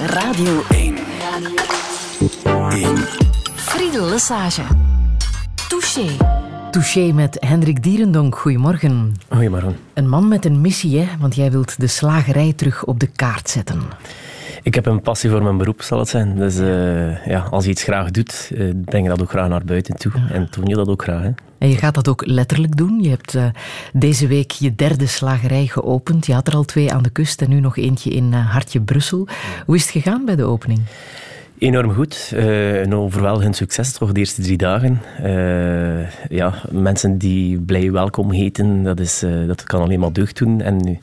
Radio 1. 1. Friedel Lesage. Touché. Touché met Hendrik Dierendonk. Goedemorgen. Goedemorgen. Een man met een missie, hè? want jij wilt de slagerij terug op de kaart zetten. Ik heb een passie voor mijn beroep, zal het zijn. Dus uh, ja, als je iets graag doet, uh, breng je dat ook graag naar buiten toe. En toon je dat ook graag. Hè. En je gaat dat ook letterlijk doen. Je hebt uh, deze week je derde slagerij geopend. Je had er al twee aan de kust en nu nog eentje in Hartje Brussel. Hoe is het gegaan bij de opening? Enorm goed. Uh, een overweldigend succes, toch de eerste drie dagen. Uh, ja, mensen die blij welkom heten, dat, is, uh, dat kan alleen maar deugd doen. En u,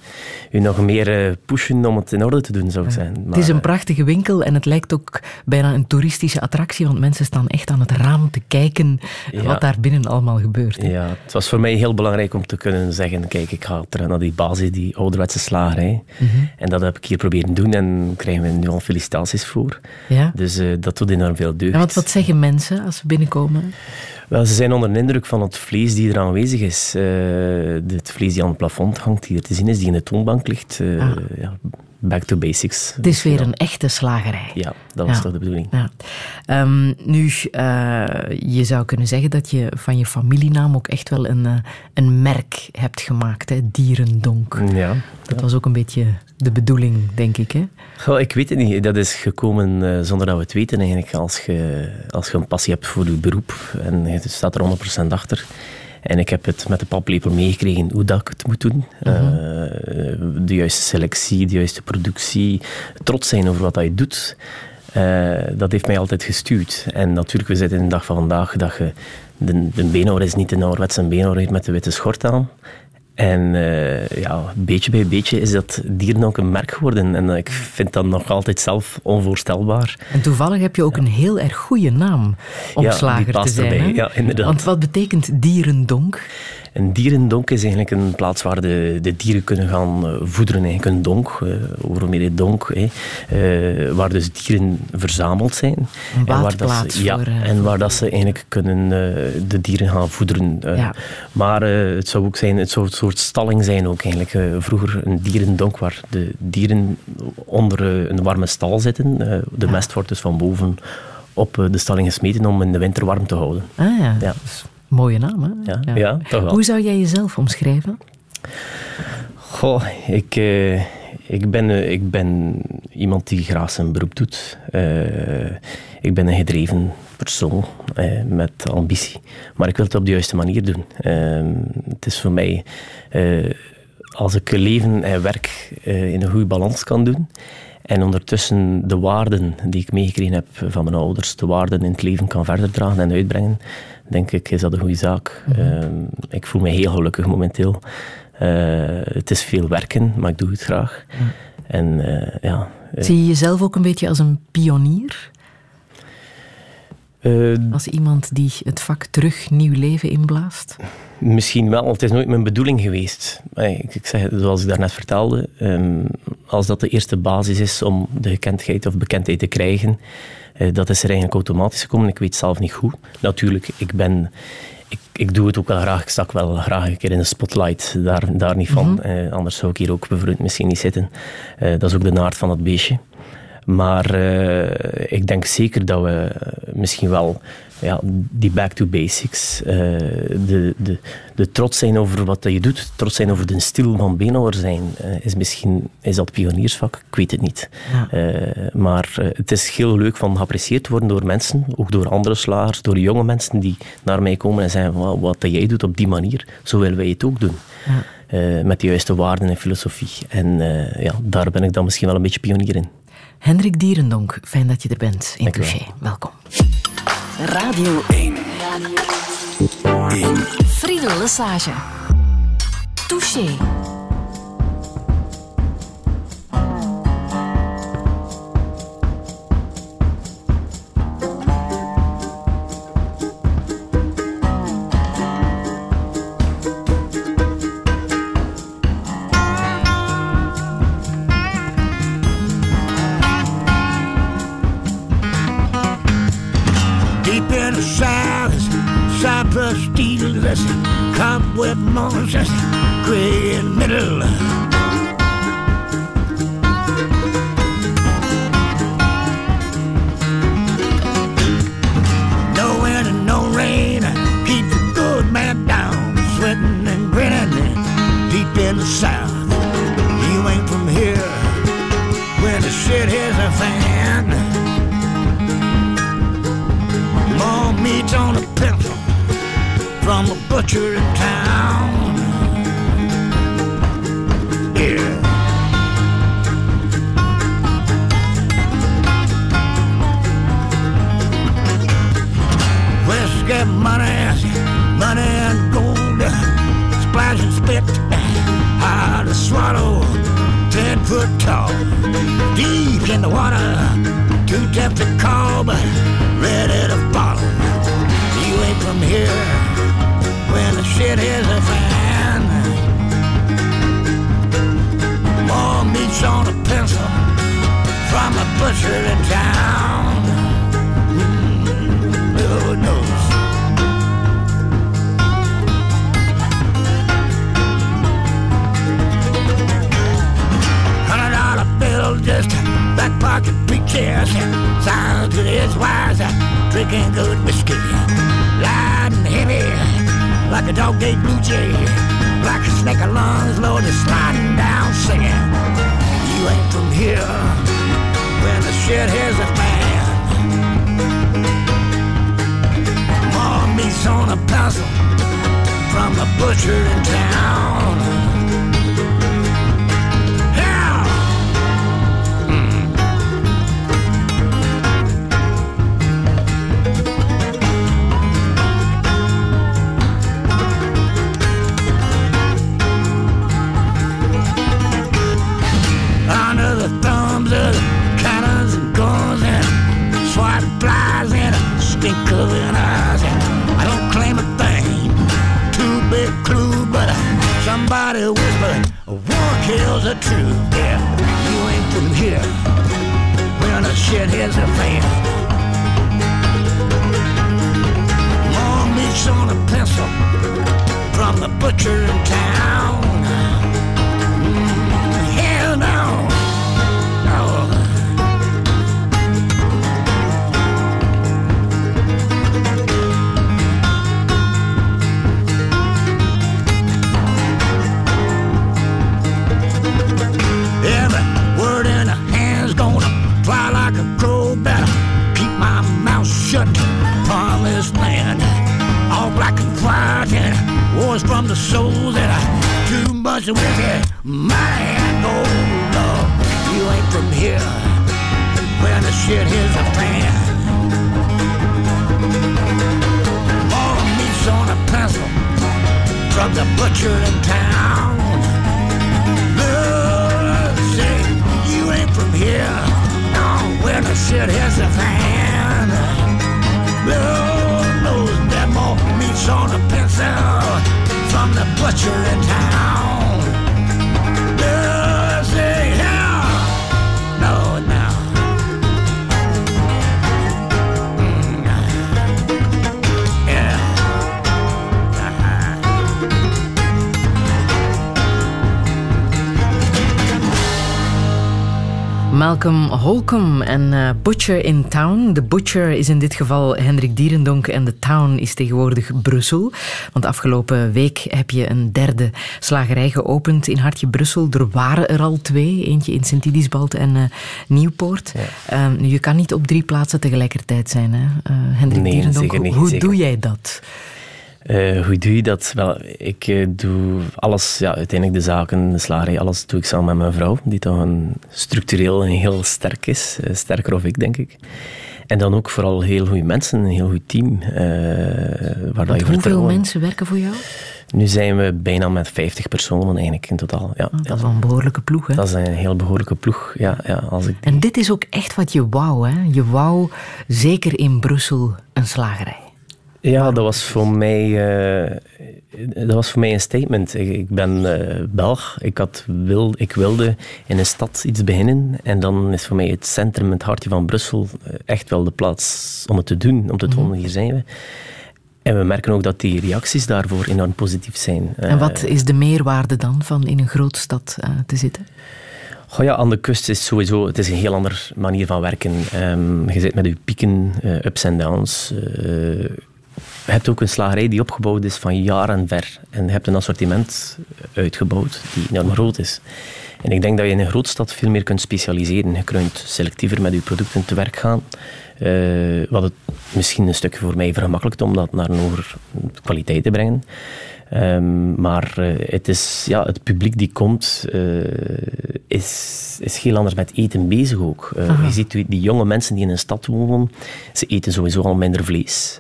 u nog meer pushen om het in orde te doen, zou ik zijn. Maar, het is een prachtige winkel en het lijkt ook bijna een toeristische attractie, want mensen staan echt aan het raam te kijken ja. wat daar binnen allemaal gebeurt. Ja, het was voor mij heel belangrijk om te kunnen zeggen, kijk, ik ga terug naar die basis, die ouderwetse slagerij. Mm -hmm. En dat heb ik hier proberen doen en daar krijgen we nu al felicitaties voor. Ja. Dus uh, dat doet enorm veel deugd. Wat, wat zeggen mensen als ze binnenkomen? Wel, ze zijn onder de indruk van het vlees die er aanwezig is. Uh, het vlees die aan het plafond hangt, die er te zien is, die in de toonbank ligt. Uh, ah. ja, back to basics. Het is weer een echte slagerij. Ja, dat was ja. toch de bedoeling. Ja. Um, nu, uh, je zou kunnen zeggen dat je van je familienaam ook echt wel een, uh, een merk hebt gemaakt, hè? Dierendonk. Ja. Dat was ook een beetje de bedoeling, denk ik. Hè? Goh, ik weet het niet. Dat is gekomen uh, zonder dat we het weten eigenlijk. Als je, als je een passie hebt voor je beroep en je staat er 100% achter. En ik heb het met de paplepel meegekregen hoe dat ik het moet doen. Uh -huh. uh, de juiste selectie, de juiste productie. Trots zijn over wat je doet. Uh, dat heeft mij altijd gestuurd. En natuurlijk, we zitten in de dag van vandaag dat je... De, de beenhouwer is niet een ouderwetse beenhouwer met de witte schort aan. En uh, ja, beetje bij beetje is dat dier ook een merk geworden. En ik vind dat nog altijd zelf onvoorstelbaar. En toevallig heb je ook ja. een heel erg goede naam om ja, slager te zijn. Erbij. Ja, inderdaad. Want wat betekent dierendonk? Een dierendonk is eigenlijk een plaats waar de, de dieren kunnen gaan voederen. Eigenlijk een donk, uh, Oromere donk, eh, uh, waar dus dieren verzameld zijn. Een en waar, dat ze, ja, voor, en waar dat ze eigenlijk kunnen de dieren gaan voederen. Ja. Maar het zou ook zijn, het zou een soort stalling zijn ook eigenlijk. vroeger een dierendonk waar de dieren onder een warme stal zitten. de mest wordt dus van boven op de stalling gesmeten om in de winter warm te houden. Ah ja. ja. Mooie naam, hè? Ja, ja. ja toch wel. Hoe zou jij jezelf omschrijven? Goh, ik, uh, ik, ben, uh, ik ben iemand die graag zijn beroep doet. Uh, ik ben een gedreven persoon met ambitie. Maar ik wil het op de juiste manier doen. het is voor mij, als ik leven en werk in een goede balans kan doen. En ondertussen de waarden die ik meegekregen heb van mijn ouders, de waarden in het leven kan verder dragen en uitbrengen, denk ik, is dat een goede zaak. Mm -hmm. uh, ik voel me heel gelukkig momenteel. Uh, het is veel werken, maar ik doe het graag. Mm. En, uh, ja, Zie je jezelf ook een beetje als een pionier? Als iemand die het vak terug nieuw leven inblaast? Misschien wel, het is nooit mijn bedoeling geweest. Ik, ik zeg, zoals ik daarnet vertelde, um, als dat de eerste basis is om de gekendheid of bekendheid te krijgen, uh, dat is er eigenlijk automatisch gekomen. Ik weet zelf niet hoe. Natuurlijk, ik ben... Ik, ik doe het ook wel graag. Ik stak wel graag een keer in de spotlight. Daar, daar niet van. Mm -hmm. uh, anders zou ik hier ook bevriend misschien niet zitten. Dat is ook de naart van het beestje. Maar uh, ik denk zeker dat we misschien wel ja, die back to basics, uh, de, de, de trots zijn over wat je doet, trots zijn over de stil van beenhouwer zijn, uh, is misschien is dat pioniersvak, ik weet het niet. Ja. Maar het is heel leuk van geapprecieerd worden door mensen, ook door andere slagers, door jonge mensen die naar mij komen en zeggen, wow, wat jij doet op die manier, zo willen wij het ook doen. Ja. met de juiste waarden en filosofie. En ja, daar ben ik dan misschien wel een beetje pionier in. Hendrik Dierendonk, fijn dat je er bent in Touché. Welkom. Radio 1. Radio 1. Friedel Lesage. Touché. steel dressing, cobweb monsters, dressing, gray and middle. No wind and no rain keep the good man down, sweating and grinning deep in the south. You ain't from here When the shit hits a fan. More meat on the from a butcher in town. Yeah. Whiskey, money, money and gold, splash and spit, hard to swallow, ten foot tall, deep in the water, too tough to call, but ready to follow. You ain't from here shit hits a fan. More meats on a pencil from a butcher in town. Mm, Lord knows. Hundred dollar bill, just back pocket preachers. Sounds good as wise, drinking good whiskey. Light and heavy, like a dog day blue jay. Like a snake of lungs, Lord, is sliding down singing. You ain't from here when the shit hits a fan. More meats on a pencil from the butcher in town. Somebody whispered, one kills the truth. Yeah, you ain't from here when the shit hits the fan. More meats on a pencil from the butcher in town. Wars from the soul that I too much with it. Money and gold, love. You ain't from here when the shit hits the fan. More meats on a pencil from the butcher in town. Lord, say you ain't from here. No, when the shit hits the fan. Lord knows that more meats on a pencil from the butcher in town. Malcolm Holcomb en eh, Butcher in Town. De Butcher is in dit geval Hendrik Dierendonk en de Town is tegenwoordig Brussel. Want afgelopen week heb je een derde slagerij geopend in Hartje Brussel. Er waren er al twee, eentje in Sint-Idisbald en eh, Nieuwpoort. Eh, nu, je kan niet op drie plaatsen tegelijkertijd zijn, hè? Eh, Hendrik Nee, Dierendonk. zeker niet, Hoe zeker. doe jij dat? Eh, hoe doe je dat? Wel, ik eh, doe alles, ja, uiteindelijk de zaken, de slagerij, alles doe ik samen met mijn vrouw, die toch een, structureel een heel sterk is. eh, sterker of ik, denk ik. En dan ook vooral heel goede mensen, een heel goed team. waar dat je Hoeveel mensen werken voor jou? Nu zijn we bijna met 50 personen eigenlijk in totaal. Ja, Ah, dat is wel een behoorlijke ploeg, hè? dat is een heel behoorlijke ploeg. Ja, ja, als ik En dit is ook echt wat je wou, hè? Je wou zeker in Brussel een slagerij. Ja, dat was voor mij, eh, dat was voor mij een statement. Ik, ik ben eh, Belg. Ik, had wil, ik wilde in een stad iets beginnen. En dan is voor mij het centrum, het hartje van Brussel, eh, echt wel de plaats om het te doen. Om te tonen, hier zijn we. En we merken ook dat die reacties daarvoor enorm positief zijn. En wat is de meerwaarde dan van in een grote stad te zitten? Goh ja, aan de kust is sowieso het is een heel andere manier van werken. Ehm, je zit met je pieken, ups en downs. Eh, je hebt ook een slagerij die opgebouwd is van jaren ver. En je hebt een assortiment uitgebouwd die enorm groot is. En ik denk dat je in een grootstad veel meer kunt specialiseren. Je kunt selectiever met je producten te werk gaan. Uh, wat het misschien een stukje voor mij vergemakkelijkt om dat naar een hoger kwaliteit te brengen. Um, maar uh, het, is, ja, het publiek die komt, uh, is, is heel anders met eten bezig ook. Uh, je ziet die jonge mensen die in een stad wonen, ze eten sowieso al minder vlees.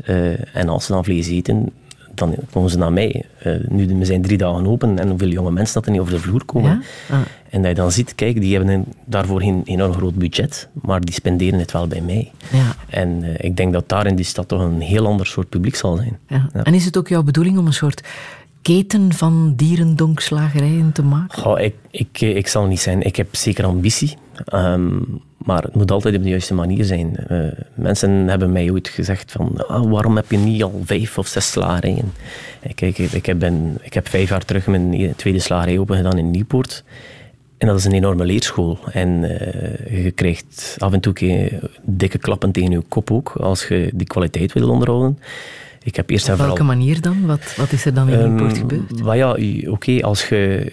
en als ze dan vlees eten, dan komen ze naar mij. nu we zijn drie dagen open en hoeveel jonge mensen dat er niet over de vloer komen. Ja? Ah. En dat je dan ziet, kijk, die hebben een, daarvoor geen enorm groot budget, maar die spenderen het wel bij mij. Ja. En ik denk dat daar in die stad toch een heel ander soort publiek zal zijn. Ja. En is het ook jouw bedoeling om een soort keten van dierendonkslagerijen te maken? Goh, ik, ik, ik zal niet zijn. Ik heb zeker ambitie. Um, maar het moet altijd op de juiste manier zijn. Uh, mensen hebben mij ooit gezegd van ah, waarom heb je niet al vijf of zes slagerijen? Ik, ik, ik, heb ik heb vijf jaar terug mijn tweede slagerij opengedaan in Nieuwpoort. En dat is een enorme leerschool. En uh, je krijgt af en toe dikke klappen tegen je kop ook, als je die kwaliteit wil onderhouden. Ik heb eerst Op welke vooral... manier dan? Wat, wat is er dan in um, Newport gebeurd? ja, oké, okay, als je,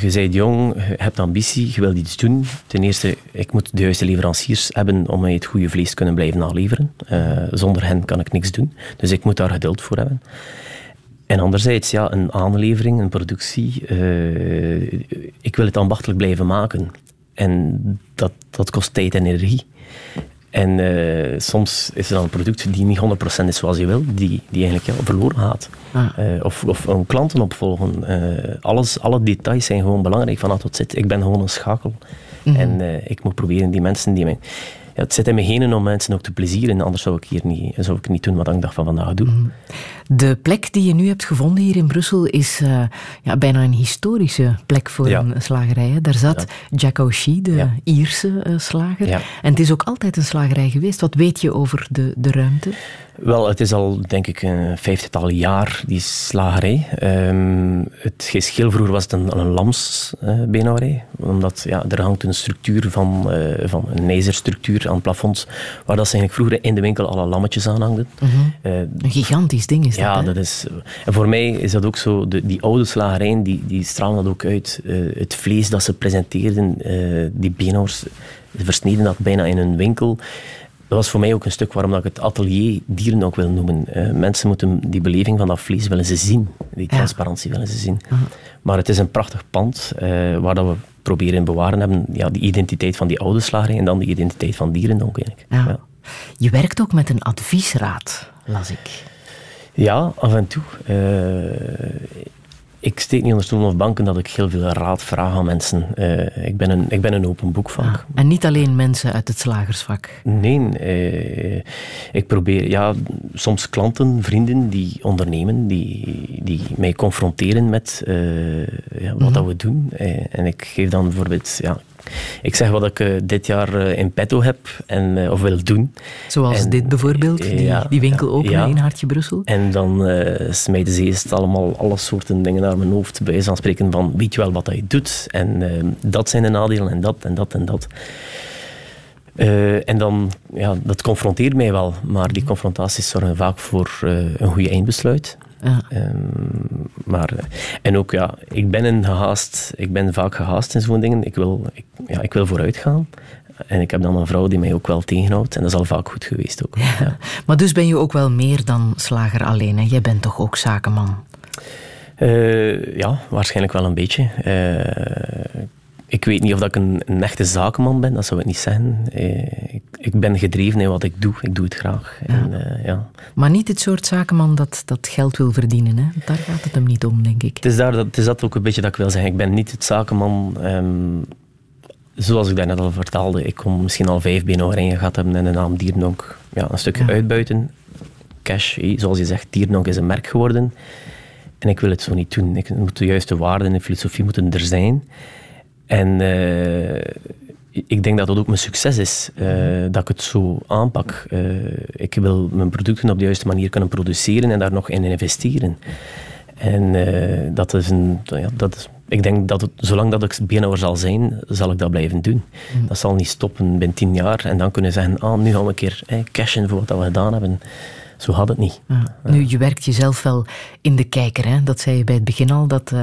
je bent jong, je hebt ambitie, je wilt iets doen. Ten eerste, ik moet de juiste leveranciers hebben om mij het goede vlees te kunnen blijven naleveren. Uh, zonder hen kan ik niks doen. Dus ik moet daar geduld voor hebben. En anderzijds, ja, een aanlevering, een productie. Uh, ik wil het ambachtelijk blijven maken. En dat, dat kost tijd en energie. En uh, soms is er dan een product die niet 100% is zoals je wil, die, die eigenlijk ja, verloren gaat. Ah. Uh, of, of een klanten opvolgen. Uh, alles, alle details zijn gewoon belangrijk van A tot Z. Ik ben gewoon een schakel. Mm -hmm. En ik moet proberen die mensen die mij ja, het zit in mijn genen om mensen ook te plezieren. Anders zou ik hier niet, zou ik niet doen wat ik dag van vandaag doe. Mhm. De plek die je nu hebt gevonden hier in Brussel is uh, ja, bijna een historische plek voor een slagerij. Daar zat ja. Jack O'Shea, de Ierse uh, slager. En het is ook altijd een slagerij geweest. Wat weet je over de, de ruimte? Wel, het is al, denk ik, een vijftigtal jaar, die slagerij. Um, het geschil vroeger was het een, een lamsbeenhouwerij. Uh, omdat ja, er hangt een structuur van, uh, van een ijzerstructuur aan het plafond, waar dat ze eigenlijk vroeger in de winkel alle lammetjes aan hangden. Mm -hmm. uh, een gigantisch ding is dat, Ja, dat is... En voor mij is dat ook zo, de, die oude slagerijen, die, die stralen dat ook uit. het vlees dat ze presenteerden, die beenhouwers, versneden dat bijna in hun winkel dat was voor mij ook een stuk waarom ik het atelier dieren ook wil noemen. Uh, mensen moeten die beleving van dat vlees willen ze zien. Die transparantie willen ze zien. Maar het is een prachtig pand uh, waar dat we proberen bewaren hebben. Ja, die identiteit van die oude slagerij en dan de identiteit van dieren ook eigenlijk. Ja. Je werkt ook met een adviesraad, las ik. Ja, af en toe. Uh, ik steek niet onder stoelen of banken dat ik heel veel raad vraag aan mensen. Uh, ik, ben een, ik ben een open boekvak. Ah, en niet alleen mensen uit het slagersvak? Nee, uh, ik probeer ja, soms klanten, vrienden die ondernemen, die, die mij confronteren met uh, ja, wat mm -hmm. dat we doen. en ik geef dan bijvoorbeeld ja, ik zeg wat ik uh, dit jaar uh, in petto heb en, uh, of wil doen. Zoals en, dit bijvoorbeeld, die, ja, die winkel openen ja. in Hartje Brussel. En dan smijten ze eerst allemaal alle soorten dingen naar mijn hoofd, bij van spreken van weet je wel wat hij doet en dat zijn de nadelen en dat en dat en dat. en dan, ja, dat confronteert mij wel, maar die confrontaties zorgen vaak voor een goede eindbesluit. Ja. Um, maar, en ook, ja, ik ben een gehaast. Ik ben vaak gehaast in zo'n dingen. Ik wil, ik, ja, ik wil vooruit gaan. En ik heb dan een vrouw die mij ook wel tegenhoudt. En dat is al vaak goed geweest ook. Ja. Maar dus ben je ook wel meer dan slager alleen. Hè? Jij bent toch ook zakenman? Uh, ja, waarschijnlijk wel een beetje. Uh, ik weet niet of ik een, een, echte zakenman ben, dat zou ik niet zeggen. Eh, ik, ik, ben gedreven in wat ik doe. Ik doe het graag. Ja. En, uh, ja. Maar niet het soort zakenman dat, dat geld wil verdienen. Hè? Daar gaat het hem niet om, denk ik. Het is, daar, dat, het is dat ook een beetje dat ik wil zeggen. Ik ben niet het zakenman... Um, zoals ik daarnet al vertelde, ik kom misschien al vijf benen gehad hebben en de naam Dierdonk ja, een stukje ja. uitbuiten. Cash, zoals je zegt, Dierdonk is een merk geworden. En ik wil het zo niet doen. Ik moet de juiste waarden en filosofie moeten er zijn. En uh, ik denk dat dat ook mijn succes is, uh, dat ik het zo aanpak. Uh, ik wil mijn producten op de juiste manier kunnen produceren en daar nog in investeren. En dat is een... Ja, dat is, ik denk dat het, zolang dat ik beenhouwer zal zijn, zal ik dat blijven doen. Mm. Dat zal niet stoppen binnen tien jaar en dan kunnen zeggen, ah, nu gaan we een keer cashen voor wat we gedaan hebben. Zo had het niet. Nu, je werkt jezelf wel in de kijker. Hè? Dat zei je bij het begin al, dat, uh,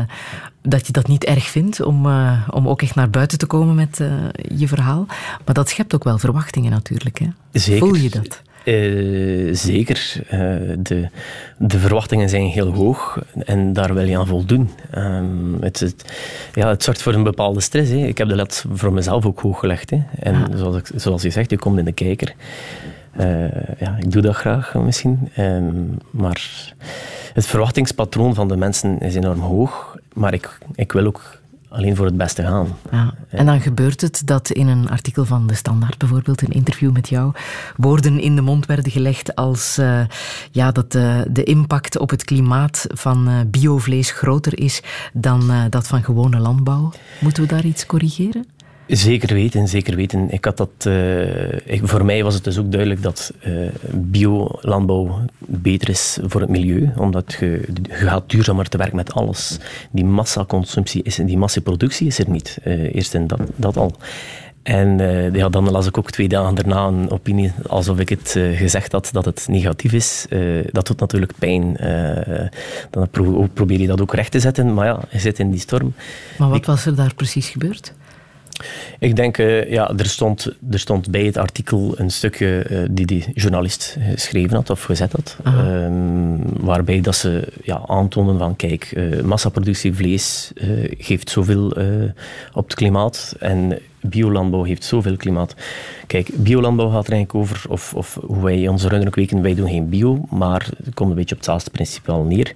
dat je dat niet erg vindt om, uh, om ook echt naar buiten te komen met uh, je verhaal. Maar dat schept ook wel verwachtingen natuurlijk. Hè? Zeker. Voel je dat? Uh, zeker. Uh, de, de verwachtingen zijn heel hoog en daar wil je aan voldoen. Um, het, het, ja, het zorgt voor een bepaalde stress. Hè. Ik heb de lat voor mezelf ook hoog gelegd. Hè. En ja. zoals, ik, zoals je zegt, je komt in de kijker. Uh, ja, ik doe dat graag misschien. Um, maar het verwachtingspatroon van de mensen is enorm hoog. Maar ik, ik wil ook alleen voor het beste gaan. Ja. En dan gebeurt het dat in een artikel van De Standaard, bijvoorbeeld, een interview met jou, woorden in de mond werden gelegd als uh, ja, dat de impact op het klimaat van uh, biovlees groter is dan dat van gewone landbouw. Moeten we daar iets corrigeren? Zeker weten, zeker weten. Ik had dat, uh, ik, voor mij was het dus ook duidelijk dat uh, biolandbouw beter is voor het milieu, omdat je, je gaat duurzamer te werk met alles. Die massaconsumptie, is, die massaproductie is er niet. Uh, eerst in dat, dat al. En uh, ja, dan las ik ook twee dagen daarna een opinie alsof ik het uh, gezegd had dat het negatief is. Uh, dat doet natuurlijk pijn. dan pro probeer je dat ook recht te zetten, maar ja, je zit in die storm. Maar wat ik, was er daar precies gebeurd? Ik denk, uh, ja, er stond, er stond bij het artikel een stukje uh, die die journalist geschreven had of gezet had. Um, waarbij dat ze ja, aantonen van, kijk, uh, massaproductie vlees geeft zoveel op het klimaat en biolandbouw heeft zoveel klimaat. Kijk, biolandbouw gaat er eigenlijk over, of, of hoe wij onze ruimtelijk weken, wij doen geen bio, maar het komt een beetje op hetzelfde principe al neer.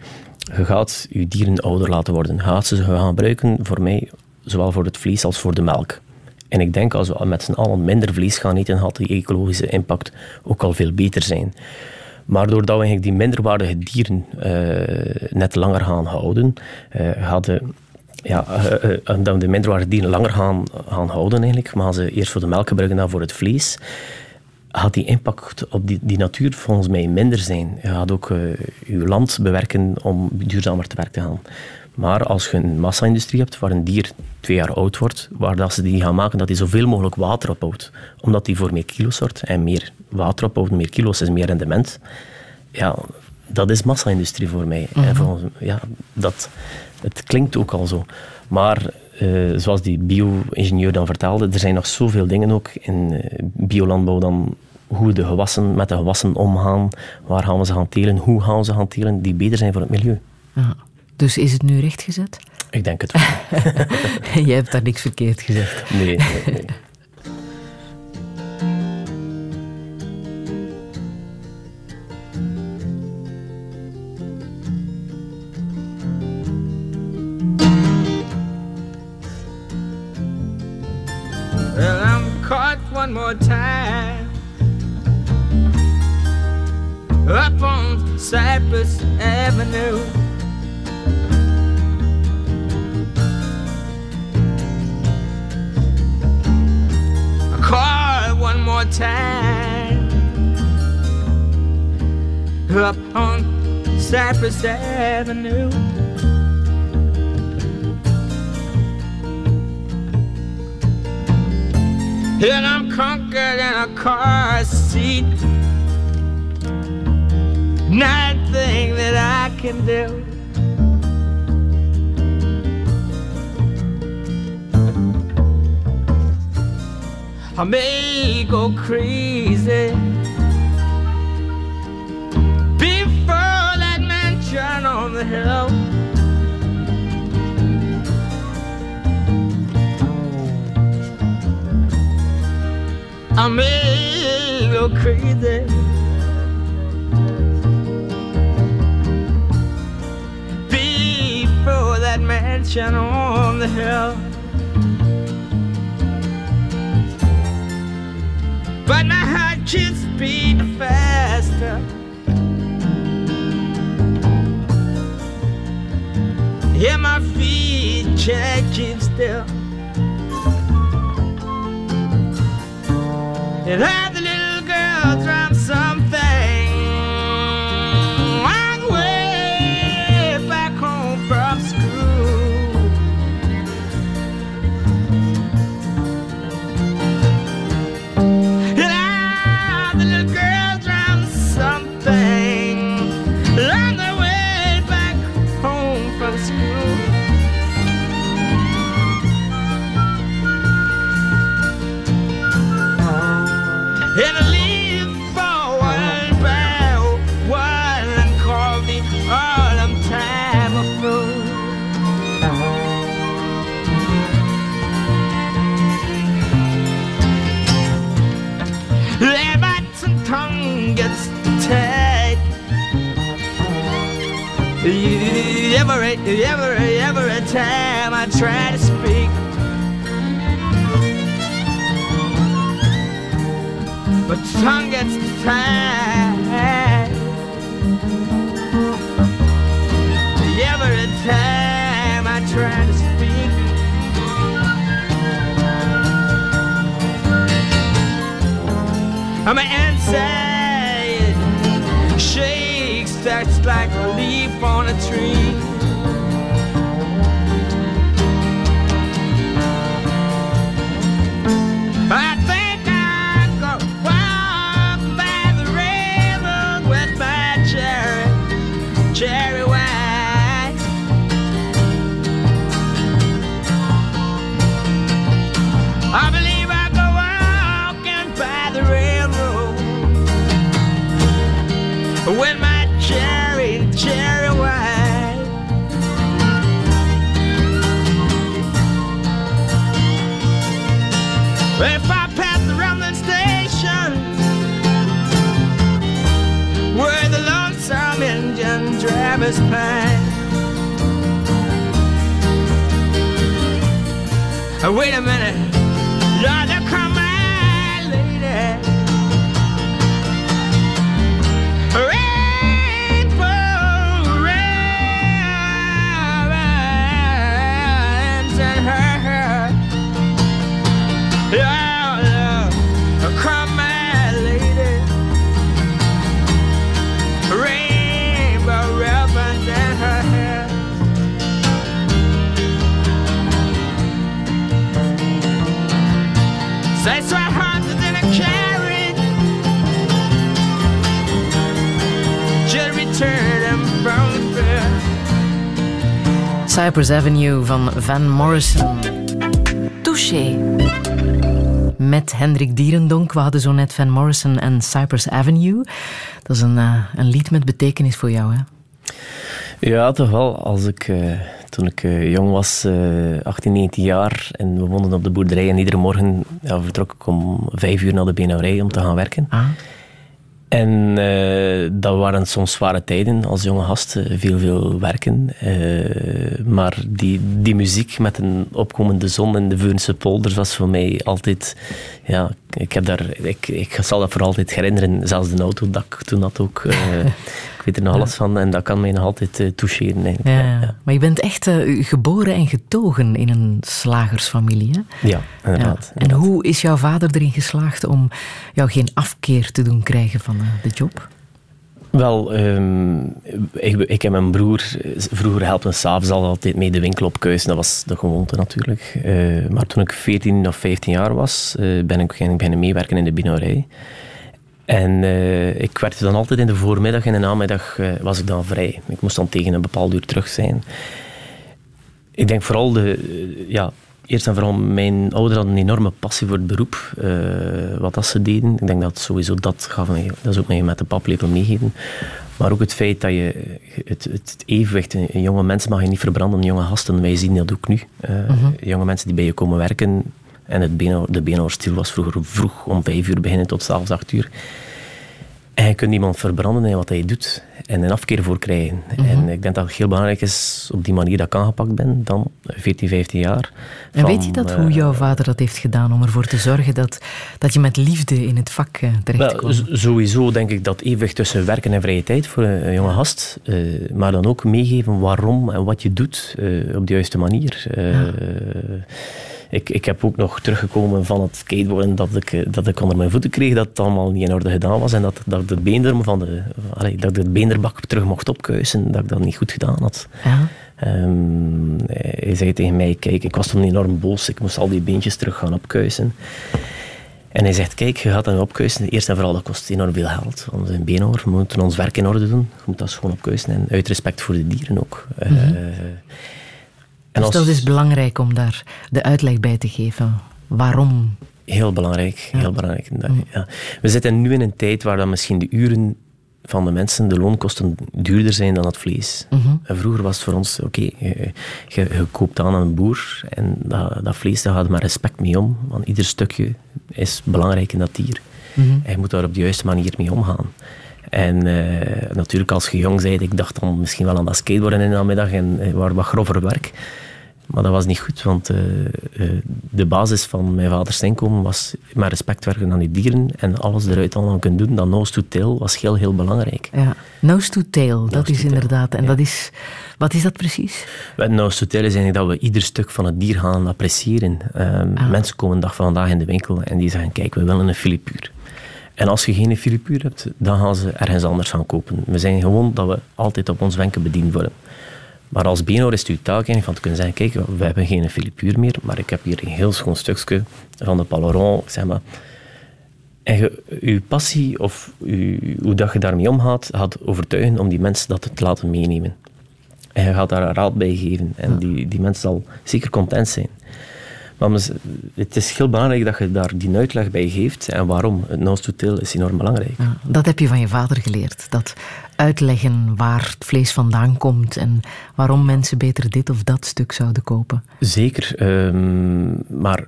Je gaat je dieren ouder laten worden. Je gaat ze gaan gebruiken, voor mij, zowel voor het vlees als voor de melk. En ik denk als we met z'n allen minder vlees gaan eten, gaat die ecologische impact ook al veel beter zijn. Maar doordat we eigenlijk die minderwaardige dieren uh, net langer gaan houden, uh, hadden ja, uh, dat we de minderwaardige dieren langer gaan, houden eigenlijk, maar ze eerst voor de melk gebruiken dan voor het vlees, gaat die impact op die, die natuur volgens mij minder zijn. Je gaat ook je land bewerken om duurzamer te werk te gaan. Maar als je een massa-industrie hebt waar een dier twee jaar oud wordt, waar dat ze die gaan maken dat hij zoveel mogelijk water ophoudt, omdat hij voor meer kilo's wordt en meer water ophoudt, meer kilo's is meer rendement, ja, dat is massa-industrie voor mij. Mhm. En volgens, ja, dat, het klinkt ook al zo. Maar uh, zoals die bio-ingenieur dan vertelde, er zijn nog zoveel dingen ook in uh, biolandbouw dan hoe de gewassen met de gewassen omgaan, waar gaan we ze hanteren, hoe gaan we ze hanteren, die beter zijn voor het milieu. Ja. Dus is het nu rechtgezet? Ik denk het wel. Jij hebt daar niks verkeerd gezegd. Nee, nee, nee. Well, I'm caught one more time up on Cypress Avenue. One more time up on Cypress Avenue. And I'm conquered in a car seat. Nothing that I can do. I may go crazy before that mansion on the hill. I may go crazy. Before that mansion on the hill. But my heart keeps beating faster. Yeah, my feet keep still. And had Cypress Avenue van Van Morrison. Touché. Met Hendrik Dierendonk. We hadden zo net Van Morrison en Cypress Avenue. Dat is een, eh, een lied met betekenis voor jou, hè? Ja, toch wel. Als ik, eh, toen ik eh, jong was, eh 18, 19 jaar, en we woonden op de boerderij en iedere morgen ja, vertrok ik om vijf uur naar de benauwerij om te gaan werken. Ah. Dat waren soms zware tijden als jonge gast, eh, veel, veel werken. Eh, maar die, die muziek met een opkomende zon in de Veurse polders was voor mij altijd... Ja, ik, heb daar, ik, ik zal dat voor altijd herinneren. Zelfs de auto dat ik toen had ook. eh, ik weet er nog alles van en dat kan mij nog altijd toucheren. Ja, Ja, ja. Maar je bent echt geboren en getogen in een slagersfamilie, hè? ja inderdaad. En hoe is jouw vader erin geslaagd om jou geen afkeer te doen krijgen van de job? Wel, ehm, ik, ik en mijn broer, eh, vroeger helpen s'avonds al altijd mee de winkel op Kuis. Dat was de gewoonte natuurlijk. Eh, maar toen ik 14 of 15 jaar was, eh, ben ik beginnen meewerken in de binauwerij. En ik werkte dan altijd in de voormiddag en de namiddag was ik dan vrij. Ik moest dan tegen een bepaald uur terug zijn. Ik denk vooral de, ja, eerst en vooral mijn ouders hadden een enorme passie voor het beroep, eh, wat dat ze deden. Ik denk dat sowieso dat gaf mij, dat is ook mij met de paplepel meegeven. Maar ook het feit dat je het, het evenwicht, een jonge mens mag je niet verbranden, jonge gasten, wij zien dat ook nu. Eh, Jonge mensen die bij je komen werken, en het de beenhouwerstil was vroeger vroeg om vijf uur beginnen tot s'avonds acht uur. En je kunt iemand verbranden in wat hij doet en een afkeer voor krijgen. En ik denk dat het heel belangrijk is op die manier dat ik aangepakt ben, dan 14, 15 jaar. En van, weet je dat, eh, hoe jouw vader dat heeft gedaan om ervoor te zorgen dat, dat je met liefde in het vak eh, terecht Wel, kwam? z- sowieso denk ik dat evenwicht tussen werken en vrije tijd voor een, een jonge gast, eh, maar dan ook meegeven waarom en wat je doet eh, op de juiste manier. Eh, ik, ik heb ook nog teruggekomen van het skateboarden dat ik, eh, dat ik onder mijn voeten kreeg, dat het allemaal niet in orde gedaan was en dat, dat, de beenderen van de, allee, dat ik de beenderbak terug mocht opkuisen, dat ik dat niet goed gedaan had. Ja. Ehm, hij zei tegen mij, kijk, ik was toen enorm boos, ik moest al die beentjes terug gaan opkuisen. En hij zegt, kijk, je gaat dat opkuisen. Eerst en vooral, dat kost enorm veel geld. Want een beenhouwer, we moeten ons werk in orde doen. Je moet dat schoon opkuisen. En uit respect voor de dieren ook. Eh, en Dus dat is belangrijk om daar de uitleg bij te geven. Waarom Heel belangrijk, heel belangrijk. Dat- ja. We zitten nu in een tijd waar dan misschien de uren van de mensen, de loonkosten, duurder zijn dan het vlees. En vroeger was het voor ons, oké, je, je, je koopt aan een boer en dat, dat vlees, daar gaat maar respect mee om. Want ieder stukje is belangrijk in dat dier. En je moet daar op de juiste manier mee omgaan. En eh, natuurlijk, als je jong bent, ik dacht dan misschien wel aan dat skateboarden in de namiddag en eh, waar wat grover werk. Maar dat was niet goed, want eh, de basis van mijn vaders inkomen was met respect werken aan die dieren en alles eruit allemaal kunnen doen. Dat nose to tail was heel, heel belangrijk. Ja. Nose to tail, dat is tail, inderdaad. En ja. dat is, wat is dat precies? Met nose to tail is eigenlijk dat we ieder stuk van het dier gaan appreciëren. Ehm, Mensen komen een dag van vandaag in de winkel en die zeggen, kijk, we willen een filipuur. En als je geen filipuur hebt, dan gaan ze ergens anders gaan kopen. We zijn gewoon dat we altijd op ons wenken bediend worden. Maar als benor is het uw taak eigenlijk van te kunnen zeggen, kijk, we hebben geen filipuur meer, maar ik heb hier een heel schoon stukje van de paleron, zeg maar. En je, uw passie of hoe dat je daarmee omgaat, gaat overtuigen om die mensen dat te laten meenemen. En je gaat daar een raad bij geven. En die, die mensen zal zeker content zijn. Maar het is heel belangrijk dat je daar die uitleg bij geeft. En waarom? Het nose to tail is enorm belangrijk. Ja, dat heb je van je vader geleerd. Dat uitleggen waar het vlees vandaan komt en waarom mensen beter dit of dat stuk zouden kopen. Zeker. ehm, maar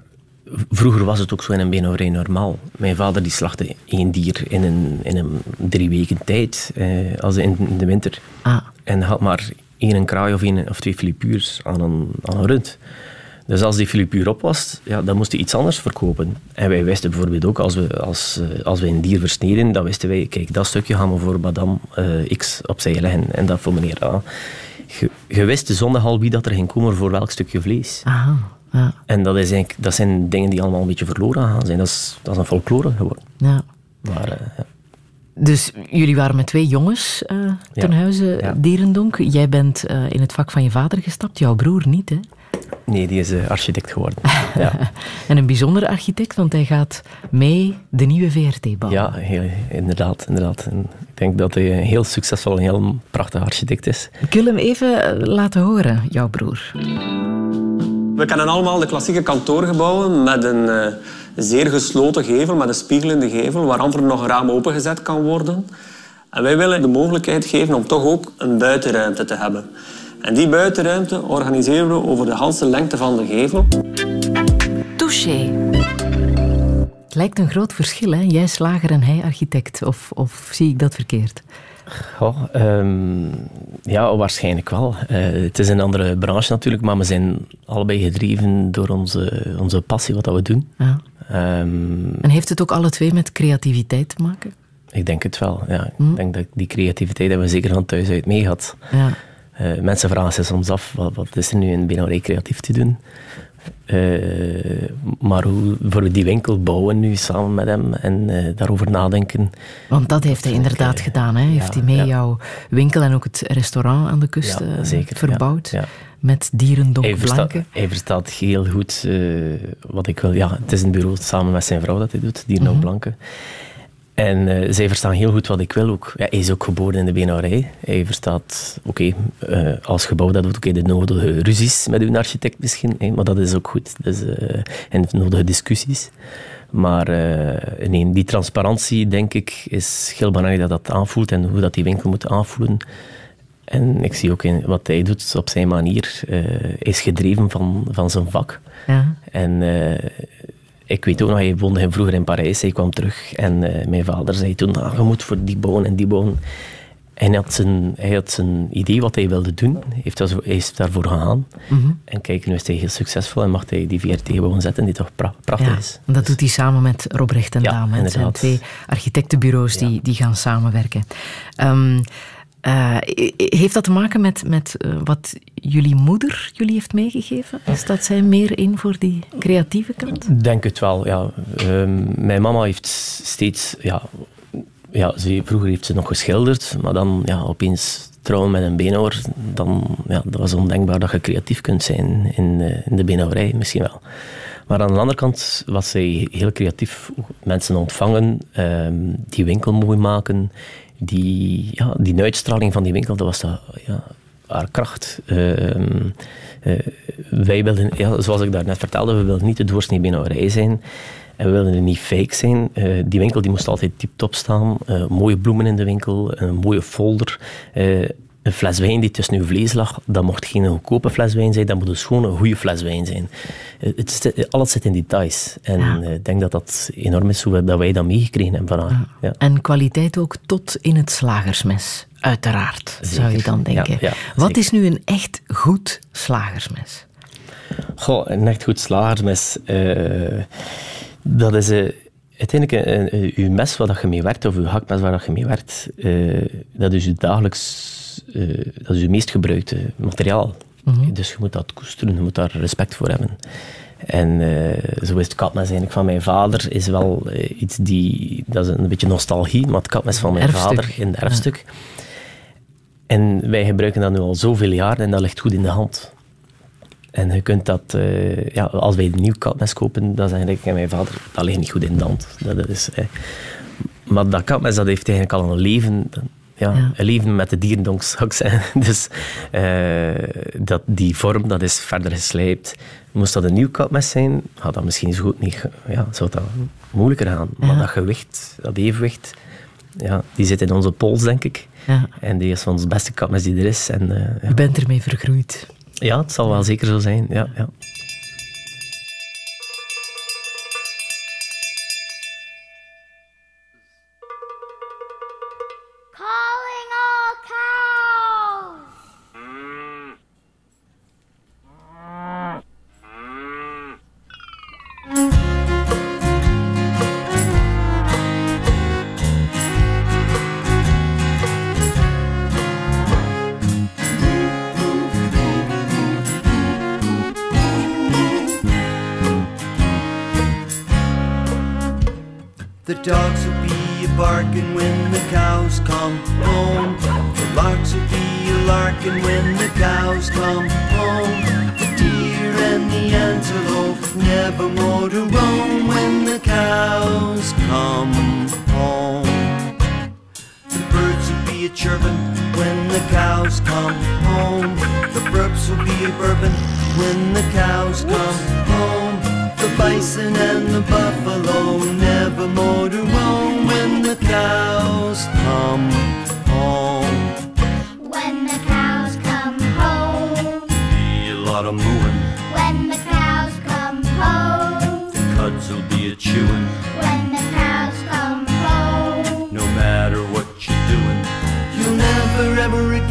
vroeger was het ook zo in een beenhouwerij normaal. Mijn vader die slachtte één dier in een, in een drie weken tijd. eh, als in, de winter. Ah, En had maar één kraai of, één of twee filipuurs aan een, aan een rund. Dus als die filipuur op was, ja, dan moest hij iets anders verkopen. En wij wisten bijvoorbeeld ook, als we, als, eh, als we een dier versneden, dan wisten wij, kijk, dat stukje gaan we voor madame eh, X opzij leggen. En dat voor meneer A. Je, wist de zondag al wie dat er ging komen voor welk stukje vlees. aha, ja, En dat, is eigenlijk, dat zijn dingen die allemaal een beetje verloren gaan zijn. Dat is, dat is een folklore geworden. ja. Maar eh, ja. Dus jullie waren met twee jongens eh, ten Ja. huize Ja. Dierendonk. Jij bent in het vak van je vader gestapt, jouw broer niet, hè? Nee, die is eh, architect geworden. ja. En een bijzondere architect, want hij gaat mee de nieuwe VRT bouwen. Ja, heel, inderdaad. inderdaad. En ik denk dat hij een heel succesvol en heel prachtig architect is. Ik wil hem even eh, laten horen, jouw broer. We kennen allemaal de klassieke kantoorgebouwen met een eh, zeer gesloten gevel, met een spiegelende gevel, waar amper nog een raam opengezet kan worden. En wij willen de mogelijkheid geven om toch ook een buitenruimte te hebben. En die buitenruimte organiseren we over de hele lengte van de gevel. Touché. Het lijkt een groot verschil, hè? Jij slager en hij architect. Of, of zie ik dat verkeerd? Goh, ehm, ja, waarschijnlijk wel. Eh, het is een andere branche natuurlijk, maar we zijn allebei gedreven door onze, onze passie, wat dat we doen. Ja. Ehm, En heeft het ook alle twee met creativiteit te maken? ik denk het wel. Ja. Ik denk dat die creativiteit hebben we zeker van thuis uit mee gehad. Ja. Eh, mensen vragen zich soms af, wat, wat is er nu in Benauwrij creatief te doen? Eh, maar hoe voor die winkel bouwen nu samen met hem en eh, daarover nadenken. Want dat heeft hij inderdaad gedaan. Hè? Heeft hij mee ja. jouw winkel en ook het restaurant aan de kust Ja, zeker, verbouwd? Met dierendonk Hij verstaat, blanken. hij verstaat heel goed wat ik wil. Ja, het is een bureau samen met zijn vrouw dat hij doet, die nog Blanke. En eh, zij verstaan heel goed wat ik wil ook. Ja, hij is ook geboren in de benauwerij. Hij verstaat, oké, eh, als gebouw dat doet, oké, de nodige ruzies met uw architect misschien, maar dat is ook goed. Dus, eh, en de nodige discussies. Maar nee, die transparantie, denk ik, is heel belangrijk dat dat aanvoelt en hoe dat die winkel moet aanvoelen. En ik zie ook in wat hij doet op zijn manier. hij is gedreven van, van zijn vak. Ja. En ik weet ook nog, hij woonde vroeger in Parijs. Hij kwam terug en eh, mijn vader zei toen, ah, je moet voor die bouwen en die bouwen. En hij had zijn, hij had zijn idee wat hij wilde doen. Heeft hij is daarvoor gegaan. En kijk, nu is hij heel succesvol en mag hij die VRT gewoon zetten, die toch pra- prachtig Ja, is. en dat doet hij samen met Robrecht en Ja, Dame. Het zijn twee architectenbureaus die, die gaan samenwerken. Ehm, eh, heeft dat te maken met, met eh, wat jullie moeder jullie heeft meegegeven? Staat zij meer in voor die creatieve kant? Denk het wel, ja. Ehm, mijn mama heeft steeds... Ja, ja, ze, vroeger heeft ze nog geschilderd, maar dan ja, opeens trouwen met een beenhouwer, dan ja, dat was ondenkbaar dat je creatief kunt zijn in, eh, in de beenhouwerij, misschien wel. Maar aan de andere kant was zij heel creatief. Mensen ontvangen, ehm, die winkel mooi maken. Die, ja, die uitstraling van die winkel, dat was dat, ja, haar kracht. Ehm, eh, wij wilden, ja, zoals ik daarnet vertelde, we wilden niet de doorsnee beenhouwerij zijn. En we wilden niet fake zijn. Eh, die winkel die moest altijd tip-top staan. Eh, mooie bloemen in de winkel, een mooie folder. Een fles wijn die tussen uw vlees lag, dat mocht geen goedkope fles wijn zijn, dat moet een schone, goede fles wijn zijn. Eh, het zit- alles zit in details. En Ja. eh, ik denk dat dat enorm is hoe we- dat wij dat meegekregen hebben van haar. Ja. En kwaliteit ook tot in het slagersmes. Uiteraard, zou je dan denken. Ja, Wat is nu een echt goed slagersmes? Goh, een echt goed slagersmes. eh, dat is uiteindelijk een, een- uw mes waar dat je mee werkt, of uw hakmes waar dat je mee werkt, dat is uw dagelijks, eh, dat is uw meest gebruikte materiaal. Dus je moet dat koesteren, je moet daar respect voor hebben. En eh, zo is het kapmes eigenlijk van mijn vader, is wel eh, iets die, dat is een beetje nostalgie, maar het kapmes van mijn Erfstuk. vader in het erfstuk. En wij gebruiken dat nu al zoveel jaar en dat ligt goed in de hand. En je kunt dat, ja, als wij een nieuw kapmes kopen, dan zeg ik aan mijn vader, dat ligt niet goed in de hand. Dat is, eh. Maar dat kapmes, dat heeft eigenlijk al een leven, ja, leven met de dierendonk, zou ik zeggen. Dus eh, dat, die vorm, dat is verder geslijpt. Moest dat een nieuw kapmes zijn, had dat misschien zo goed niet, ja, zou dat moeilijker gaan. Maar dat gewicht, dat evenwicht, ja, die zit in onze pols, denk ik. Ja. En die is van ons beste kapmes die er is. En, ja. Je bent ermee vergroeid. Ja, het zal wel zeker zo zijn. Ja,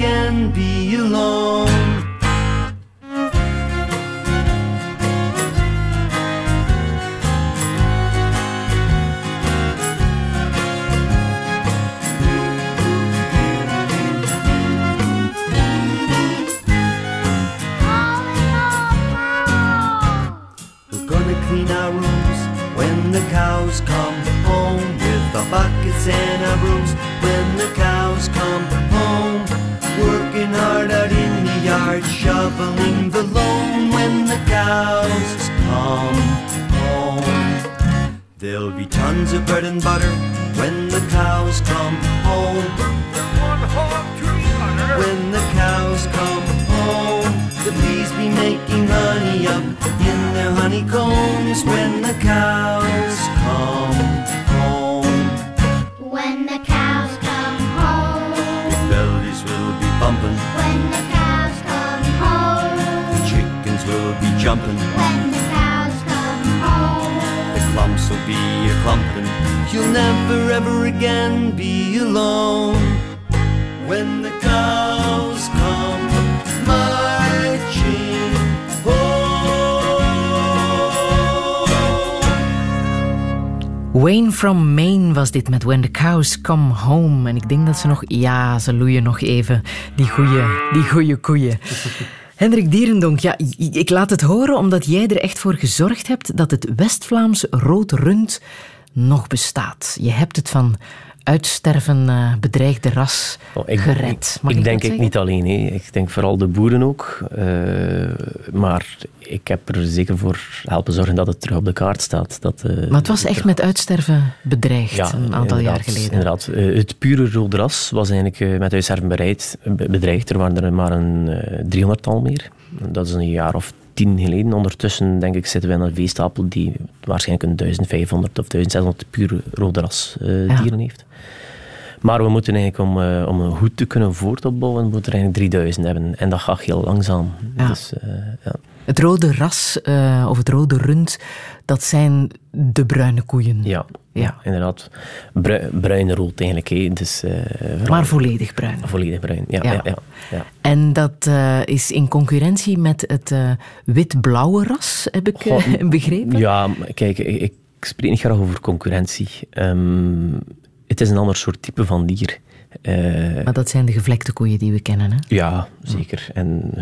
can be alone. Dit met When the Cows Come Home. En ik denk dat ze nog... Ja, ze loeien nog even. Die goeie, die goeie koeien. Hendrik Dierendonk, ja, ik laat het horen omdat jij er echt voor gezorgd hebt dat het West-Vlaams rood rund nog bestaat. Je hebt het van uitsterven eh, bedreigde ras Oh, ik, gered. Ik, Mag ik ik denk ik niet alleen. Ik denk vooral de boeren ook. Eh, maar ik heb er zeker voor helpen zorgen dat het terug op de kaart staat. Dat, eh, Maar het was echt met uitsterven bedreigd een aantal jaar geleden. Inderdaad. Het pure rode ras was eigenlijk met uitsterven bereid, be- bedreigd. Er waren er maar een eh, driehonderdtal meer. Dat is een jaar of tien geleden. Ondertussen, denk ik, zitten we aan een veestapel die waarschijnlijk een 1500 of 1600 puur rode ras eh, Ja. dieren heeft. Maar we moeten eigenlijk, om, eh, om een goed te kunnen voortopbouwen, moeten we er eigenlijk 3000 hebben. En dat gaat heel langzaam. Ja. Dus, eh, ja. Het rode ras, of het rode rund, dat zijn de bruine koeien. Ja, Ja. inderdaad. Brui- bruin-rood eigenlijk. Hè. Dus, eh, Maar volledig bruin. volledig bruin. Ja, Ja. ja. Ja, En dat eh, is in concurrentie met het eh, wit-blauwe ras, heb ik Goh, begrepen? Ja, kijk, ik, ik spreek niet graag over concurrentie. Ehm, het is een ander soort type van dier. Eh, Maar dat zijn de gevlekte koeien die we kennen. Hè? ja, zeker. En